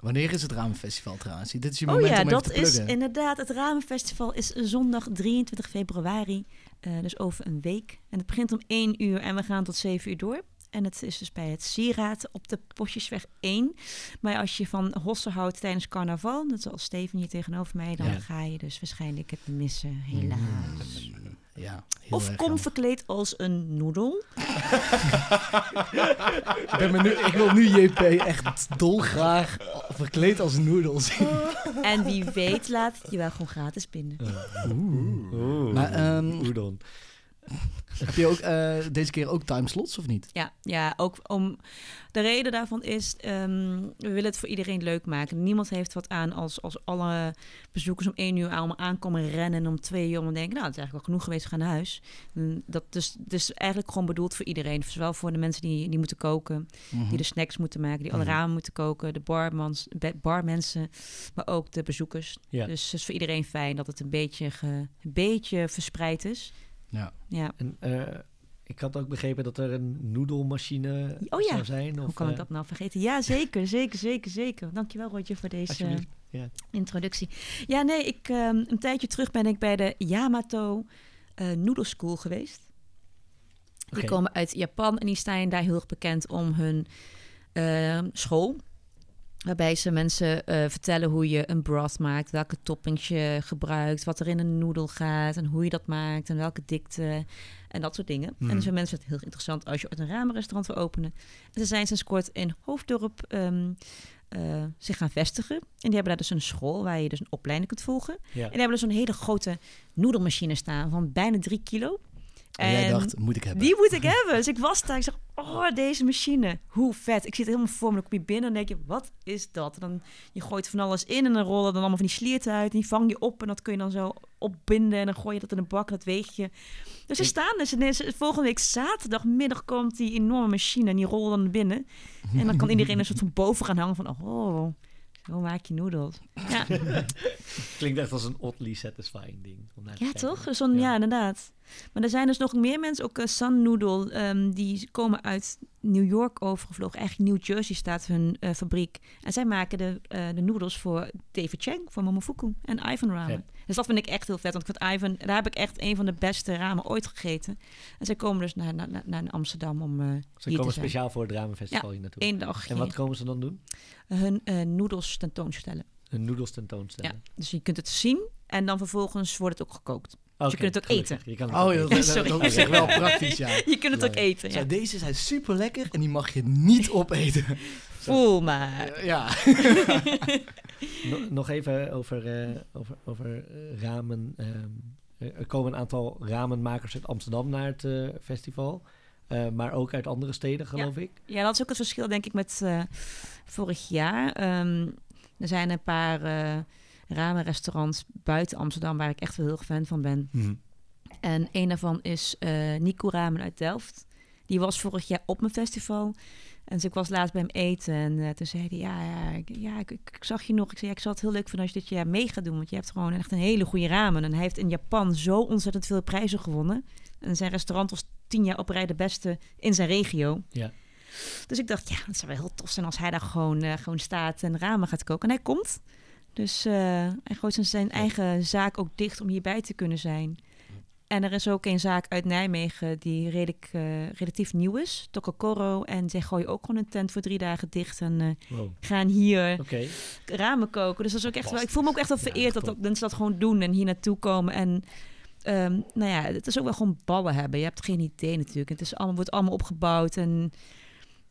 Wanneer is het Ramenfestival trouwens? Dit is je Oh moment ja, om even dat te is inderdaad. Het Ramenfestival is zondag 23 februari, eh, dus over een week. En het begint om 1 uur en we gaan tot 7 uur door. En het is dus bij het Sieraad op de Postjesweg 1. Maar als je van hossen houdt tijdens carnaval, net zoals Steven hier tegenover mij, dan Ja. ga je dus waarschijnlijk het missen, helaas. Ja, heel Of erg kom jammer. verkleed als een noedel. Ik, ben me nu, ik wil nu JP echt dolgraag verkleed als noedel zien. En wie weet laat het je wel gewoon gratis binnen. Oeh. Maar, ehm, Oedon. (laughs) Heb je ook eh, deze keer ook timeslots of niet? Ja, ja, ook om de reden daarvan is, ehm, we willen het voor iedereen leuk maken. Niemand heeft wat aan als, als alle bezoekers om één uur allemaal aankomen rennen en om twee uur om denken, nou, het is eigenlijk wel genoeg geweest, we gaan naar huis. Mm, Dat dus, dus eigenlijk gewoon bedoeld voor iedereen. Zowel voor de mensen die, die moeten koken, Mhm. die de snacks moeten maken, die alle Mhm. ramen moeten koken, de barmans, barmensen, maar ook de bezoekers. Ja. Dus het is voor iedereen fijn dat het een beetje, ge- een beetje verspreid is. Ja. Ja, En eh, ik had ook begrepen dat er een noedelmachine Oh ja. zou zijn. Of, hoe kan ik eh, dat nou vergeten? Ja, zeker, zeker, zeker, zeker. Dankjewel Roger voor deze. Ja. introductie. Ja, nee, ik, ehm, een tijdje terug ben ik bij de Yamato eh Noodle School geweest. Die komen uit Japan en die staan daar heel erg bekend om hun ehm, school. Waarbij ze mensen eh, vertellen hoe je een broth maakt, welke toppings je gebruikt, wat er in een noedel gaat en hoe je dat maakt en welke dikte en dat soort dingen. En dus voor mensen is het heel interessant als je ooit een ramenrestaurant wil openen. En ze zijn sinds kort in Hoofddorp eh, zich gaan vestigen. En die hebben daar dus een school waar je dus een opleiding kunt volgen. Ja. En die hebben dus een hele grote noedelmachine staan van bijna drie kilo. En jij dacht, moet ik hebben. Die moet ik hebben. Dus ik was daar. Ik zeg, oh, deze machine. Hoe vet. Ik zit helemaal voor me. Dan kom je binnen en denk je, wat is dat? En dan je gooit van alles in en dan rollen dan allemaal van die slierten uit. En die vang je op en dat kun je dan zo opbinden. En dan gooi je dat in een bak en dat weeg je. Dus ze staan dus. En volgende week zaterdagmiddag komt die enorme machine en die rollen dan binnen. En dan kan iedereen een soort van boven gaan hangen van, oh, zo maak je noedels. Ja, (laughs) Klinkt echt als een oddly satisfying ding. Om naar te Ja, kijken. toch? Zo'n, ja. inderdaad. Maar er zijn dus nog meer mensen, ook uh, Sun Noodle, ehm, die komen uit New York overgevlogen. Eigenlijk New Jersey staat hun eh, fabriek. En zij maken de, eh, de noedels voor David Chang, voor Momofuku en Ivan Ramen. Vet. Dus dat vind ik echt heel vet, want ik vind Ivan, daar heb ik echt een van de beste ramen ooit gegeten. En zij komen dus naar, naar, naar- Amsterdam om eh Ze hier te komen zijn. speciaal voor het Ramenfestival hier naartoe. Eén dag En wat komen ze dan doen? hun eh, noedels tentoonstellen. Hun noedels tentoonstellen. Ja, dus je kunt het zien en dan vervolgens wordt het ook gekookt. Je kunt het ook gelukkig. eten. Je kan het Oh, ook eten. Sorry. dat is echt wel (laughs) praktisch, ja. Je kunt het ook eten, ja. Zo, deze zijn super lekker en die mag je niet opeten. (laughs) Voel maar. Ja. (laughs) No- nog even over, eh, over, over eh, ramen. ehm, er komen een aantal ramenmakers uit Amsterdam naar het eh, festival. Eh, maar ook uit andere steden, geloof ik. Ja, dat is ook het verschil, denk ik, met eh, vorig jaar. Ehm, er zijn een paar eh ramenrestaurants buiten Amsterdam waar ik echt wel heel fan van ben. En een daarvan is eh Nico Ramen uit Delft. Die was vorig jaar op mijn festival. En dus ik was laatst bij hem eten. En eh, toen zei hij, ja, ja, ik, ja ik, ik, ik zag je nog. Ik zei, ja, ik zou het heel leuk vinden als je dit jaar mee gaat doen. Want je hebt gewoon echt een hele goede ramen. En hij heeft in Japan zo ontzettend veel prijzen gewonnen. En zijn restaurant was tien jaar op rij de beste in zijn regio. Ja. Dus ik dacht, ja, het zou wel heel tof zijn als hij daar gewoon, eh, gewoon staat en ramen gaat koken. En hij komt. Dus eh, hij gooit zijn, eigen zaak ook dicht om hierbij te kunnen zijn. En er is ook een zaak uit Nijmegen die redelijk, eh, relatief nieuw is. Tokokoro. En zij gooien ook gewoon een tent voor drie dagen dicht. En eh, Wow. gaan hier ramen koken. Dus dat is ook echt wel... Ik voel me ook echt wel vereerd dat, dat mensen dat gewoon doen en hier naartoe komen. En ehm, nou ja, het is ook wel gewoon ballen hebben. Je hebt geen idee natuurlijk. Het is allemaal, wordt allemaal opgebouwd en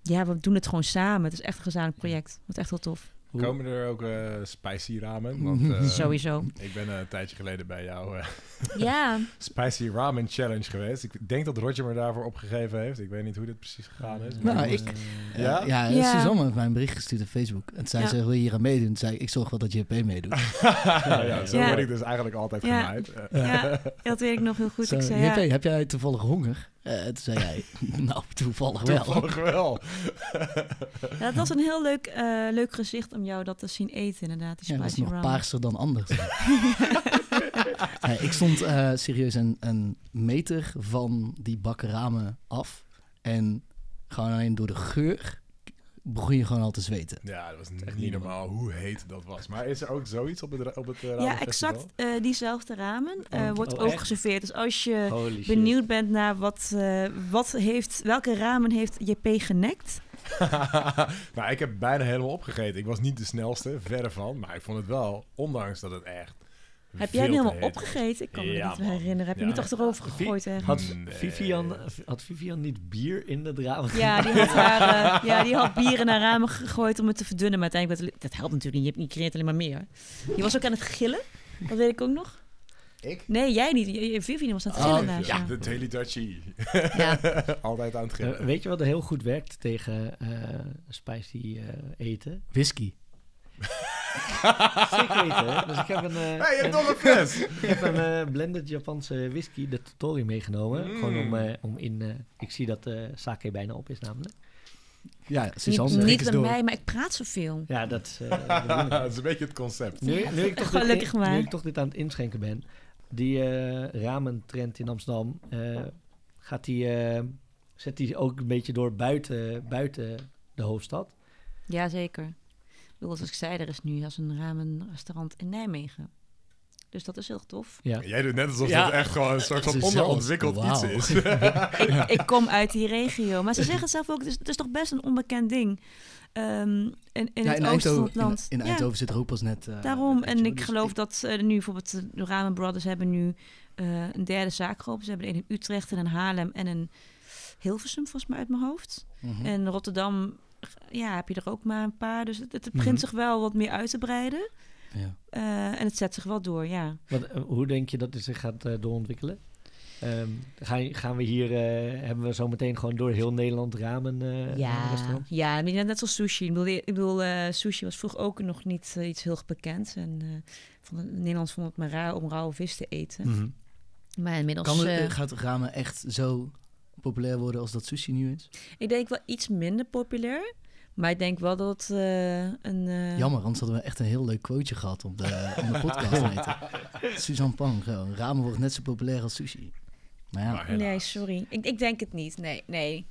ja, we doen het gewoon samen. Het is echt een gezamenlijk project. Het wordt echt wel tof. Hoe- Komen er ook eh, spicy ramen? (laughs) Want eh, Sowieso. ik ben eh, een tijdje geleden bij jou eh, (laughs) Ja, Spicy Ramen Challenge geweest. Ik denk dat Roger me daarvoor opgegeven heeft. Ik weet niet hoe dit precies gegaan is. Nou, ik- Ja? Ja, Ja. Suzanne heeft mij een bericht gestuurd op Facebook. En toen zei Ja. wil je hier aan meedoen? Toen zei ik, ik zorg wel dat JP meedoet. (laughs) ja, zo Ja. word ik dus eigenlijk altijd Ja. gemaaid. Ja, dat weet ik nog heel goed. Zo, ik zei, JP, ja, heb jij toevallig honger? Eh, toen zei jij, nou, toevallig wel. Toevallig wel. Ja, dat was een heel leuk, eh, leuk gezicht om jou dat te zien eten, inderdaad. Die Ja, dat is nog ramen. paarser dan anders. (laughs) (laughs) Ik stond eh, serieus een, een meter van die bakken ramen af. En gewoon alleen door de geur begon je gewoon al te zweten. Ja, dat was echt niet normaal hoe heet dat was. Maar is er ook zoiets op het, op het uh, Ja, exact eh, diezelfde ramen eh, Oh, wordt oh, ook echt? geserveerd. Dus als je Holy shit. benieuwd bent naar wat, eh, wat heeft, welke ramen heeft JP genekt, (laughs) nou, ik heb bijna helemaal opgegeten. Ik was niet de snelste, verre van. Maar ik vond het wel, ondanks dat het echt heb jij helemaal opgegeten? Ik kan me Ja, niet meer herinneren. Heb je niet achterover gegooid? Had, Nee. Vivian, had Vivian niet bier in de ramen? Ja, die had, haar, eh, (laughs) ja, die had bier in haar ramen gegooid om het te verdunnen. Maar uiteindelijk, werd het- dat helpt natuurlijk niet. Je, hebt- je creëert alleen maar meer. Je was ook aan het gillen. Dat weet ik ook nog. Ik? Nee, jij niet. Vivian was aan het Oh, gillen Ja, de Daily Dutchie. Ja. (laughs) Altijd aan het Eh, gillen. weet je wat er heel goed werkt tegen eh, spicy eh, eten? Whisky. (laughs) Zeker weten. hè? Dus ik heb een, eh, hey, je hebt een- nog een fles! (laughs) ik heb een eh, blended Japanse whisky, de Totori, meegenomen. Mm. Gewoon om, eh, om in... eh, ik zie dat de sake bijna op is namelijk. Ja, Niet, Suzanne, niet eens bij door. mij, maar ik praat zoveel. Ja, dat eh, dat is een beetje het concept. Nu, nu, ik toch Gelukkig dit, maar. nu ik toch dit aan het inschenken ben. Die eh ramentrend in Amsterdam, eh, gaat die, eh, zet die ook een beetje door buiten, buiten de hoofdstad? Jazeker. Ik bedoel, zoals ik zei, er is nu als een ramenrestaurant in Nijmegen. Dus dat is heel tof. Ja. Jij doet net alsof Ja. het echt gewoon een soort van onderontwikkeld iets is. ik, (laughs) (laughs) ik kom uit die regio. Maar ze zeggen zelf ook, het is, het is toch best een onbekend ding. Ehm, in in Ja, het in oosten van Eindhoven, het land. in, in Ja. Eindhoven zit er ook pas net... eh, Daarom, en ik dus geloof dat eh, nu bijvoorbeeld de Ramen Brothers hebben nu eh, een derde zaak geopend. Ze hebben een in Utrecht en in Haarlem en in Hilversum, volgens mij uit mijn hoofd. Mhm. En Rotterdam, ja, heb je er ook maar een paar. Dus het, het begint Mhm. zich wel wat meer uit te breiden. Ja. Eh, en het zet zich wel door, ja. Wat, hoe denk je dat het zich gaat eh, doorontwikkelen? Ehm, gaan, gaan we hier, eh, hebben we zo meteen gewoon door heel Nederland ramen eh ja, restaurants? ja, maar net, net zoals sushi. Ik bedoel, ik bedoel eh, sushi was vroeger ook nog niet iets heel bekend. En eh vond het, Nederlands vond het maar raar om rauwe vis te eten. Mhm. Maar inmiddels... Kan het, gaat ramen echt zo populair worden als dat sushi nu is? Ik denk wel iets minder populair. Maar ik denk wel dat eh, een... eh, Jammer, anders hadden we echt een heel leuk quoteje gehad op de, op de podcast. (laughs) Suzanne Pang, zo, ramen wordt net zo populair als sushi. Ja, Nee, sorry. Ik, ik denk het niet. Nee, nee.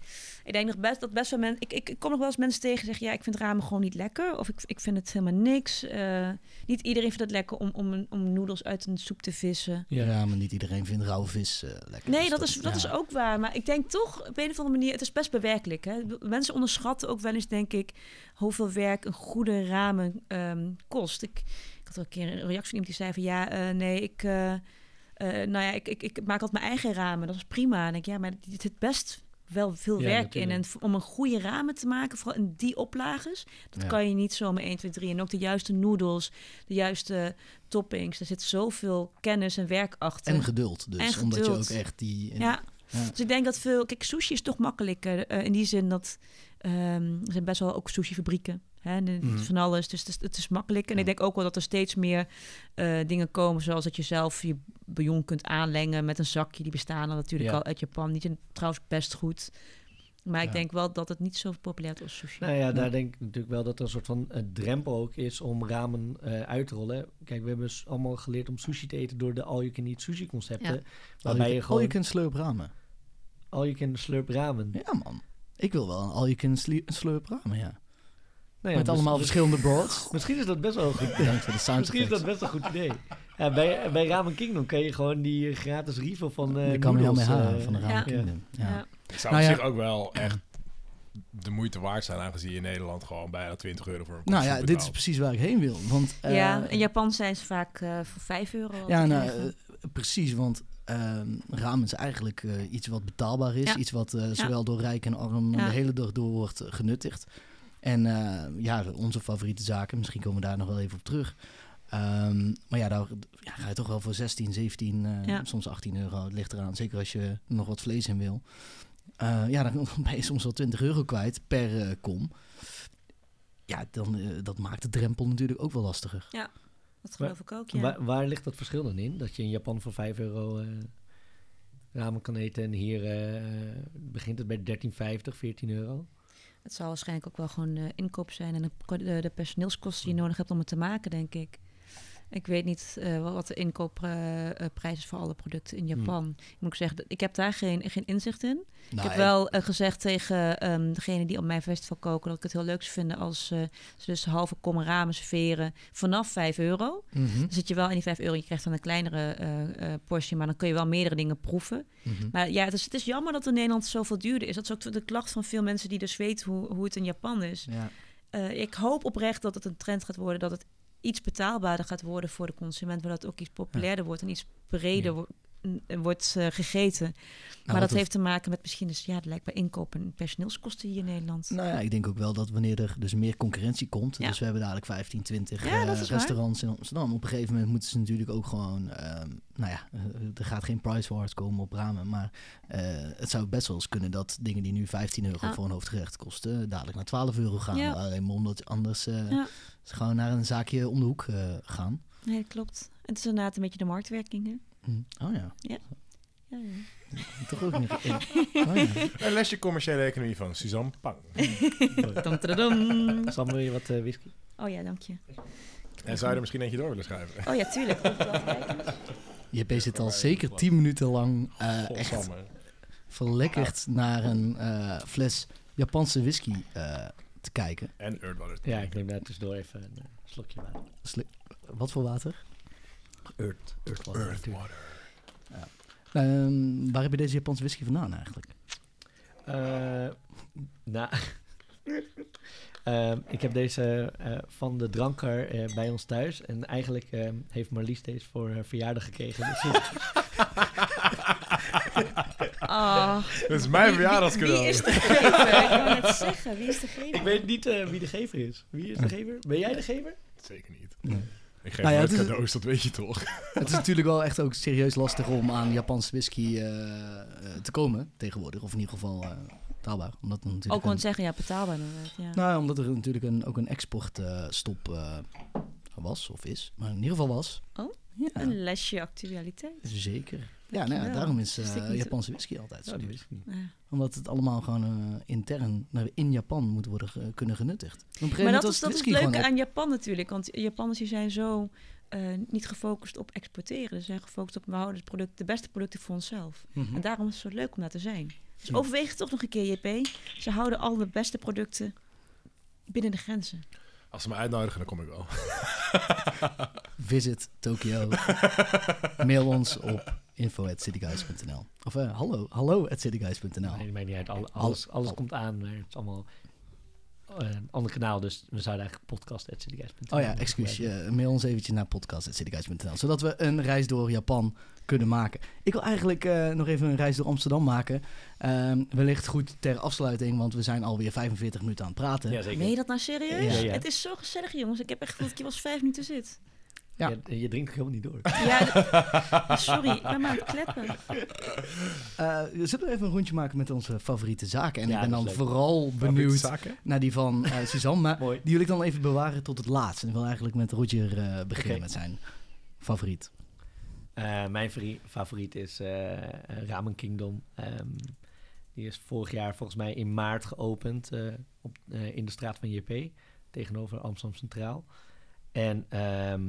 Ik denk nog best dat best wel mensen... Ik, ik, ik kom nog wel eens mensen tegen die zeggen... Ja, ik vind ramen gewoon niet lekker. Of ik, ik vind het helemaal niks. Eh, niet iedereen vindt het lekker om, om, een- om noedels uit een soep te vissen. Ja. ja, maar niet iedereen vindt rauwe vis eh, lekker. Nee, Dus dat is, dat is ook waar. Maar ik denk toch, op een of andere manier... Het is best bewerkelijk. Hè? Mensen onderschatten ook wel eens, denk ik... hoeveel werk een goede ramen ehm, kost. Ik, ik had al een keer een reactie van iemand die zei van... Ja, eh, nee, ik... eh, nou ja, ik, ik, ik maak altijd mijn eigen ramen. Dat is prima. En ik, ja, maar er zit best wel veel Ja, werk in. En om een goede ramen te maken, vooral in die oplages, dat Ja. kan je niet zomaar 1, 2, 3. En ook de juiste noedels, de juiste toppings. Er zit zoveel kennis en werk achter. En geduld dus, En omdat je ook echt die... ja. Ja. dus ik denk dat veel... Kijk, sushi is toch makkelijker eh, in die zin dat... ehm, er zijn best wel ook sushi-fabrieken. Hè? en het is Mhm. Van alles, dus het is, het is makkelijk. En Ja. ik denk ook wel dat er steeds meer eh, dingen komen... zoals dat je zelf je bouillon kunt aanlengen met een zakje. Die bestaan dan natuurlijk Ja. al uit Japan. Zijn trouwens best goed. Maar ik denk wel dat het niet zo populair is als sushi. Nou ja, daar denk ik natuurlijk wel dat er een soort van eh, drempel ook is om ramen eh, uit te rollen. Kijk, we hebben s- allemaal geleerd om sushi te eten door de all-you-can-eat sushi-concepten. Ja. Waarbij je All gewoon you can slurp ramen. all-you-can slurp ramen. Ja, man. Ik wil wel een all you can sli- slurp ramen, ja. Nou ja, Met allemaal verschillende broads. (laughs) Misschien is dat best wel een goed Bedankt voor de sound Misschien is dat best een goed idee. Ja, bij, bij Ramen Kingdom kan je gewoon die eh, gratis refill van eh Je kan me noedels, helemaal halen eh, van de Ramen ja. Kingdom. Ja. Ja. Het zou Nou op ja. zich ook wel echt de moeite waard zijn, aangezien je in Nederland gewoon bijna 20 euro voor een Nou ja, dit is precies waar ik heen wil. Want, eh, ja, in Japan zijn ze vaak eh, voor 5 euro. al Ja, nou, precies, want ehm, ramen is eigenlijk eh, iets wat betaalbaar is. Ja. Iets wat eh, zowel door rijk en arm Ja. de hele dag door wordt genuttigd. En eh, ja, onze favoriete zaken, misschien komen we daar nog wel even op terug. Ehm, maar ja, daar ja, ga je toch wel voor 16, 17, eh, Ja. soms 18 euro. Het ligt eraan, zeker als je nog wat vlees in wil. Eh, ja, dan (laughs) ben je soms wel 20 euro kwijt per kom. Ja, dan, eh, dat maakt de drempel natuurlijk ook wel lastiger. dat geloof ik ook, ja. Waar, waar ligt dat verschil dan in? Dat je in Japan voor 5 euro eh, ramen kan eten en hier eh, begint het bij 13,50, 14 euro. Het zal waarschijnlijk ook wel gewoon eh, inkoop zijn en de, de, de personeelskosten die je nodig hebt om het te maken, denk ik. Ik weet niet eh, wat- de inkoopprijs is voor alle producten in Japan. Ik moet zeggen, ik heb daar geen, geen inzicht in. ik heb wel eh, gezegd tegen ehm degene die op mijn festival koken... dat ik het heel leuk zou vinden als eh, ze dus halve kom ramen serveren vanaf 5 euro. Mhm, Dan zit je wel in die 5 euro, je krijgt dan een kleinere portie... maar dan kun je wel meerdere dingen proeven. mhm. Maar ja, het is, het is jammer dat in Nederland zoveel duurder is. Dat is ook de klacht van veel mensen die dus weten hoe, hoe het in Japan is. Ja. Ik hoop oprecht dat het een trend gaat worden, dat het iets betaalbaarder gaat worden voor de consument, waardoor het ook iets populairder wordt en iets breder Ja. Wordt eh, gegeten. Nou, maar dat het- heeft te maken met misschien, dus, ja, het lijkt bij inkoop en personeelskosten hier in Nederland. Nou ja, ik denk ook wel dat wanneer er dus meer concurrentie komt. Ja. Dus we hebben dadelijk 15, 20 Ja, eh, dat is waar. restaurants in Amsterdam. Op een gegeven moment moeten ze natuurlijk ook gewoon... ehm, nou ja, eh, er gaat geen price wars komen op ramen. Maar eh, het zou best wel eens kunnen dat dingen die nu 15 euro Ja. voor een hoofdgerecht kosten... dadelijk naar 12 euro gaan. Alleen maar omdat anders ze gewoon naar een zaakje om de hoek gaan. Nee, dat klopt. Het is inderdaad een beetje de marktwerking, hè? Hm. Oh ja, Ja, ja. toch ook niet. (laughs) Oh ja. Een lesje commerciële economie van Suzanne Pang. Tadadum. Sam, wil je wat eh, whisky? Oh ja, dank je. En zou je er misschien eentje door willen schrijven? Oh ja, tuurlijk. JP zit al zeker 10 minuten lang eh, echt Godsamme. verlekkerd naar een eh, fles Japanse whisky eh, te kijken. En Earthwater. Ja, ik neem daar tussendoor even een slokje water. Sli- Wat voor water? Earth, earth water. natuurlijk. Earthwater. Ehm, waar heb je deze Japanse whisky vandaan eigenlijk? Eh, nou, (laughs) ehm, ik heb deze eh, van de drankkar eh, bij ons thuis. En eigenlijk ehm, heeft Marlies deze voor haar verjaardag gekregen. Dus (laughs) Ah. Dat is mijn Wie- wie- verjaardagscadeau. Wie is de gever? Ik wou net zeggen, wie is de gever? ik weet niet eh, wie de gever is. Wie is de gever? Ben jij de gever? Zeker niet. Nee. Ik geef Nou ja, nooit het is- cadeaus, dat weet je toch? (laughs) Het is natuurlijk wel echt ook serieus lastig om aan Japanse whisky eh, eh, te komen tegenwoordig. Of in ieder geval eh taalbaar. Omdat er natuurlijk Ook gewoon zeggen, ja, betaalbaar inderdaad. Ja. Nou, ja, omdat er natuurlijk een, ook een exportstop eh was of is. Maar in ieder geval was. Oh, Ja, Een lesje actualiteit. zeker. Ja, nou ja, daarom is eh. Japanse whisky altijd zo. Omdat het allemaal gewoon eh, intern in Japan moet worden ge- kunnen genuttigd. Maar dat was is, dat is het leuke aan Japan natuurlijk. Want Japanners die zijn zo eh, niet gefocust op exporteren. Ze zijn gefocust op we houden het product, de beste producten voor onszelf. Mhm. En daarom is het zo leuk om daar te zijn. Dus Ja. overweeg het toch nog een keer, JP. Ze houden al de beste producten binnen de grenzen. Als ze me uitnodigen, dan kom ik wel. (laughs) Visit Tokyo. Mail ons op info.cityguys.nl Of eh, hallo, hallo at cityguys.nl Nee, dat maakt niet uit. Al- alles alles al- komt aan, maar het is allemaal een ander kanaal. Dus we zouden eigenlijk podcast.cityguys.nl Oh ja, excuus. eh, mail ons eventjes naar podcast.cityguys.nl Zodat we een reis door Japan kunnen maken. Ik wil eigenlijk eh, nog even een reis door Amsterdam maken. Ehm, wellicht goed ter afsluiting, want we zijn alweer 45 minuten aan het praten. Ja, zeker. Meen je dat nou serieus? Ja, ja. Het is zo gezellig, jongens. Ik heb echt gevoeld dat ik hier was vijf minuten zit. Ja. Je, je drinkt helemaal niet door. Ja, (laughs) sorry. Ik ben maar aan het kleppen. Eh, zullen we even een rondje maken met onze favoriete zaken? En Ja, ik ben dan leuk. vooral benieuwd naar die van eh, Suzanne. Maar (laughs) Mooi. die wil ik dan even bewaren tot het laatst. En ik wil eigenlijk met Roger eh, beginnen met zijn favoriet. Eh, mijn favoriet is Ramen Kingdom. Ehm, Die is vorig jaar volgens mij in maart geopend eh, op, eh, in de straat van JP. Tegenover Amsterdam Centraal. En ehm,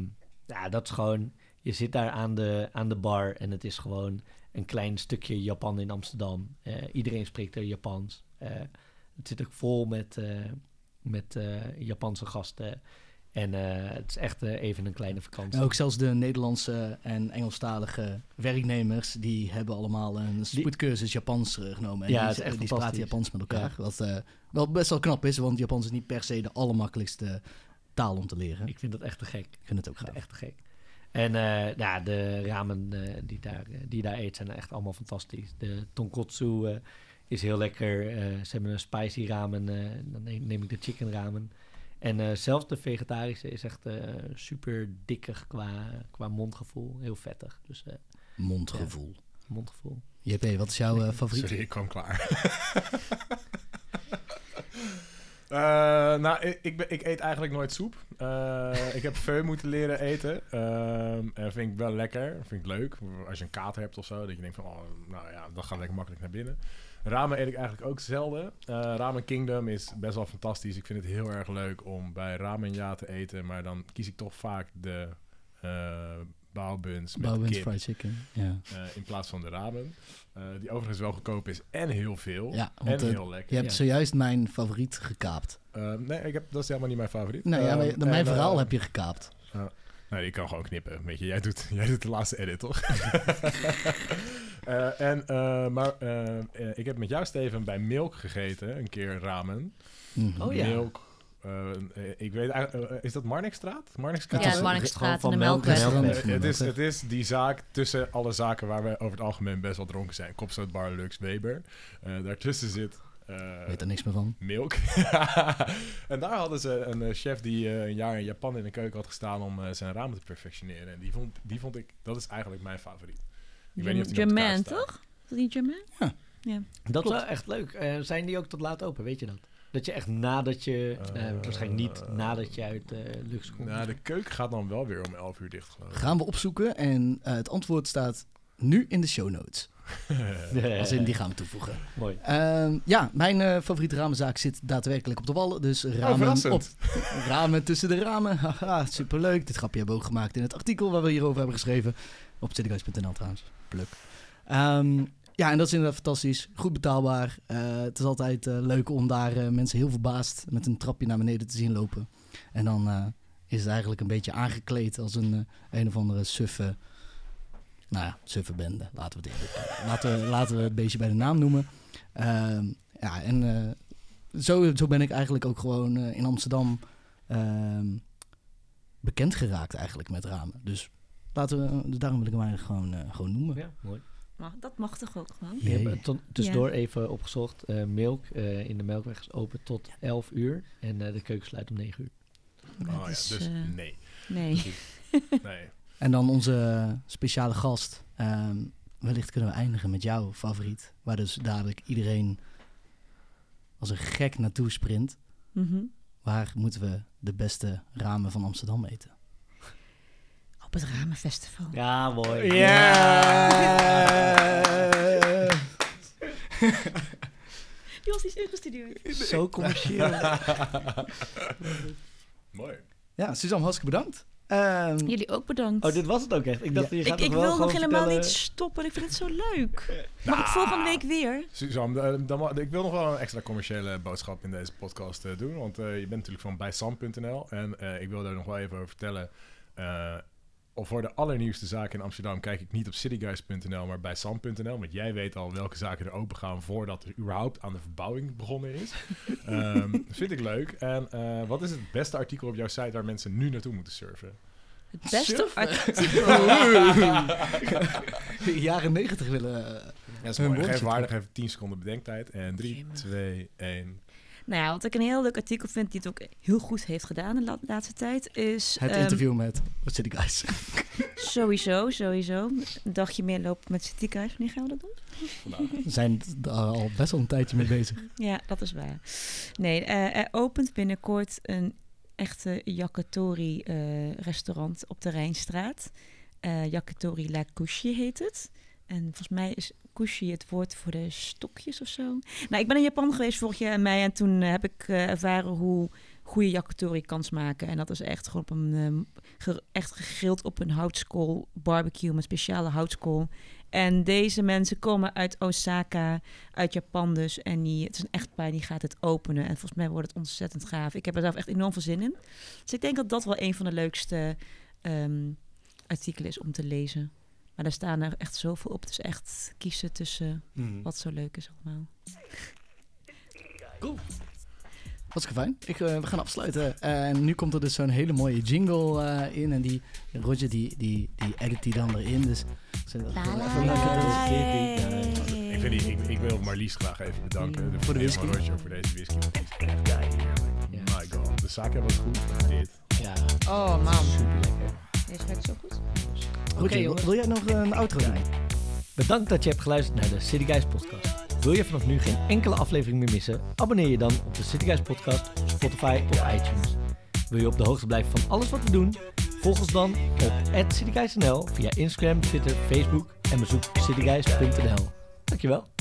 ja, dat is gewoon... Je zit daar aan de, aan de bar en het is gewoon een klein stukje Japan in Amsterdam. Eh, iedereen spreekt er Japans. Eh, het zit ook vol met, eh, met Japanse gasten. En het is echt even een kleine vakantie. Ook zelfs de Nederlandse en Engelstalige werknemers, die hebben allemaal een spoedcursus Japans genomen. En Ja, die, die praten. Japans met elkaar. Ja. Wat wel best wel knap is, want Japans is niet per se de allermakkelijkste taal om te leren. Ik vind dat echt te gek. vind het ook Ik vind gaaf. het echt te gek. En eh, ja, de ramen eh, die, daar, eh, die daar eet zijn echt allemaal fantastisch. De tonkotsu eh, is heel lekker. Eh, ze hebben een spicy ramen. eh, dan neem, neem ik de chicken ramen. En eh, zelfs de vegetarische is echt eh, super dikkig qua, qua mondgevoel. Heel vettig. Dus eh, Mondgevoel. mondgevoel. JP, wat is jouw eh, favoriet? Sorry, ik kwam klaar. (laughs) Eh, nou, ik, ik, eet eigenlijk nooit soep. Eh, ik heb (laughs) pho moeten leren eten. Ehm, en vind ik wel lekker. Vind ik leuk. Als je een kater hebt of zo. Dat je denkt van, oh, nou ja, dat gaat lekker makkelijk naar binnen. Ramen eet ik eigenlijk ook zelden. Eh, Ramen Kingdom is best wel fantastisch. Ik vind het heel erg leuk om bij Ramen ja te eten. Maar dan kies ik toch vaak de baobuns met Bouwens kip. fried chicken. Ja, eh, in plaats van de ramen. Eh, die overigens wel goedkoop is en heel veel. ja en eh, heel lekker. je hebt Ja. zojuist mijn favoriet gekaapt. Eh, nee, ik heb, dat is helemaal niet mijn favoriet. Nou ja, Eh, maar mijn verhaal heb je gekaapt. Nee, ik kan gewoon knippen. Weet je, jij doet, (laughs) jij doet de laatste edit, toch? (laughs) Eh, en, eh, maar ik heb met jou, Steven, bij Milk gegeten. Een keer ramen. Mhm. Oh ja. Milk. Eh, eh, ik weet eigenlijk... eh, is dat Marnixstraat? Marnixstraat? Ja, Ja, het de is Marnixstraat en de Melkweg. Het, is, het is die zaak tussen alle zaken waar we over het algemeen best wel dronken zijn. Kopstoot Bar Lux Weber. Eh, daartussen zit... eh, Ik weet er niks meer van. Milk. (laughs) en daar hadden ze een chef die eh, een jaar in Japan in de keuken had gestaan om eh, zijn ramen te perfectioneren. En die vond, die vond ik, dat is eigenlijk mijn favoriet. Ik weet niet of die Germain, toch? Is dat niet Germain? Dat is wel echt leuk. Eh, zijn die ook tot laat open, weet je dat? Dat je echt nadat je, eh, Eh, waarschijnlijk niet nadat je uit eh Lux komt. Nou, de keuken gaat dan wel weer om 11 uur dicht, geloof ik. Gaan we opzoeken en eh, het antwoord staat nu in de show notes. (laughs) Als in, die gaan we toevoegen. Mooi. Ehm, ja, mijn eh, favoriete ramenzaak zit daadwerkelijk op de wallen. Dus Oh, ramen op. (laughs) Ramen tussen de ramen. Haha, superleuk. Dit grapje hebben we ook gemaakt in het artikel waar we hierover hebben geschreven. Op cityguys.nl trouwens. Pluk. Ehm, ja, en dat is inderdaad fantastisch. Goed betaalbaar. Eh, het is altijd eh, leuk om daar eh, mensen heel verbaasd met een trapje naar beneden te zien lopen. En dan is het eigenlijk een beetje aangekleed als een, een of andere suffe... Nou ja, suffe bende. Laten we het, in- (laughs) laten we, het beestje bij de naam noemen. Ehm, ja, en zo, zo ben ik eigenlijk ook gewoon in Amsterdam ehm, bekend geraakt eigenlijk met ramen. Dus laten we, daarom wil ik hem eigenlijk gewoon, gewoon noemen. Ja, mooi. Mag, dat mag toch ook gewoon? Ik heb Jee. het ton- tussendoor even opgezocht. Eh, Milk eh, in de Melkweg is open tot 11 uur. En eh, de keuken sluit om 9 uur. Oh dus eh, nee. Nee. (laughs) nee. En dan onze speciale gast. Ehm, wellicht kunnen we eindigen met jouw favoriet. Waar dus dadelijk iedereen als een gek naartoe sprint. Mhm. Waar moeten we de beste ramen van Amsterdam eten? Op het Ramenfestival. Ja, mooi. (laughs) Die was niet ingestudeerd. Zo commercieel. (laughs) Mooi. Ja, Suzanne, hartstikke bedankt. Ehm, Jullie ook bedankt. Oh, dit was het ook echt. Ik dacht, je ik gaat ik wel wil nog helemaal vertellen- niet stoppen. Ik vind het zo leuk. Mag ik Nou. volgende week weer? Suzanne, eh, dan, ik wil nog wel een extra commerciële boodschap in deze podcast eh, doen. Want eh, je bent natuurlijk van bijsam.nl. En eh, ik wil daar nog wel even over vertellen. Of voor de allernieuwste zaken in Amsterdam kijk ik niet op cityguys.nl, maar bij sam.nl. Want jij weet al welke zaken er open gaan voordat er überhaupt aan de verbouwing begonnen is. (laughs) Ehm, vind ik leuk. En eh, wat is het beste artikel op jouw site waar mensen nu naartoe moeten surfen? Het beste artikel. (laughs) (laughs) jaren negentig willen... eh, Ja, is Een mooi. Geef waardig even 10 seconden bedenktijd. En 3, Jemig. 2, 1. Nou ja, wat ik een heel leuk artikel vind, die het ook heel goed heeft gedaan de la- laatste tijd, is... Het ehm, interview met What City Guys. (laughs) Sowieso, sowieso. Een dagje meer lopen met City Guys. Wanneer gaan we dat doen? We zijn daar al best wel een tijdje mee bezig. Ja, dat is waar. Nee, eh, er opent binnenkort een echte yakitori eh, restaurant op de Rijnstraat. Eh yakitori La Couche heet het. En volgens mij is kushi het woord voor de stokjes of zo. Nou, ik ben in Japan geweest vorig jaar mei en toen eh, heb ik eh, ervaren hoe goede yakitori kan smaken. En dat is echt gewoon op een, ge- echt gegrild op een houtskool barbecue met speciale houtskool. En deze mensen komen uit Osaka, uit Japan dus. En die, het is een echtpaar die gaat het openen. En volgens mij wordt het ontzettend gaaf. Ik heb er zelf echt enorm veel zin in. Dus ik denk dat dat wel een van de leukste ehm, artikelen is om te lezen. Maar daar staan er echt zoveel op. Het is echt kiezen tussen Hmm. wat zo leuk is allemaal. Hartstikke fijn. Ik, eh, we gaan afsluiten. En nu komt er dus zo'n hele mooie jingle eh, in. En die Roger die, die, die edit die dan erin. Dus. Ik, vind die, ik, ik wil Marlies graag even bedanken. Voor de whisky. Roger voor deze whisky. want die is echt heerlijk. My god. De sake was goed. Dit. Ja. Oh man, Super lekker. deze ruikt zo goed. Roger, wil jij nog een outro doen? Bedankt dat je hebt geluisterd naar de City Guys podcast. Wil je vanaf nu geen enkele aflevering meer missen? Abonneer je dan op de City Guys podcast op Spotify of iTunes. Wil je op de hoogte blijven van alles wat we doen? Volg ons dan op @cityguysnl via Instagram, Twitter, Facebook en bezoek cityguys.nl. Dankjewel.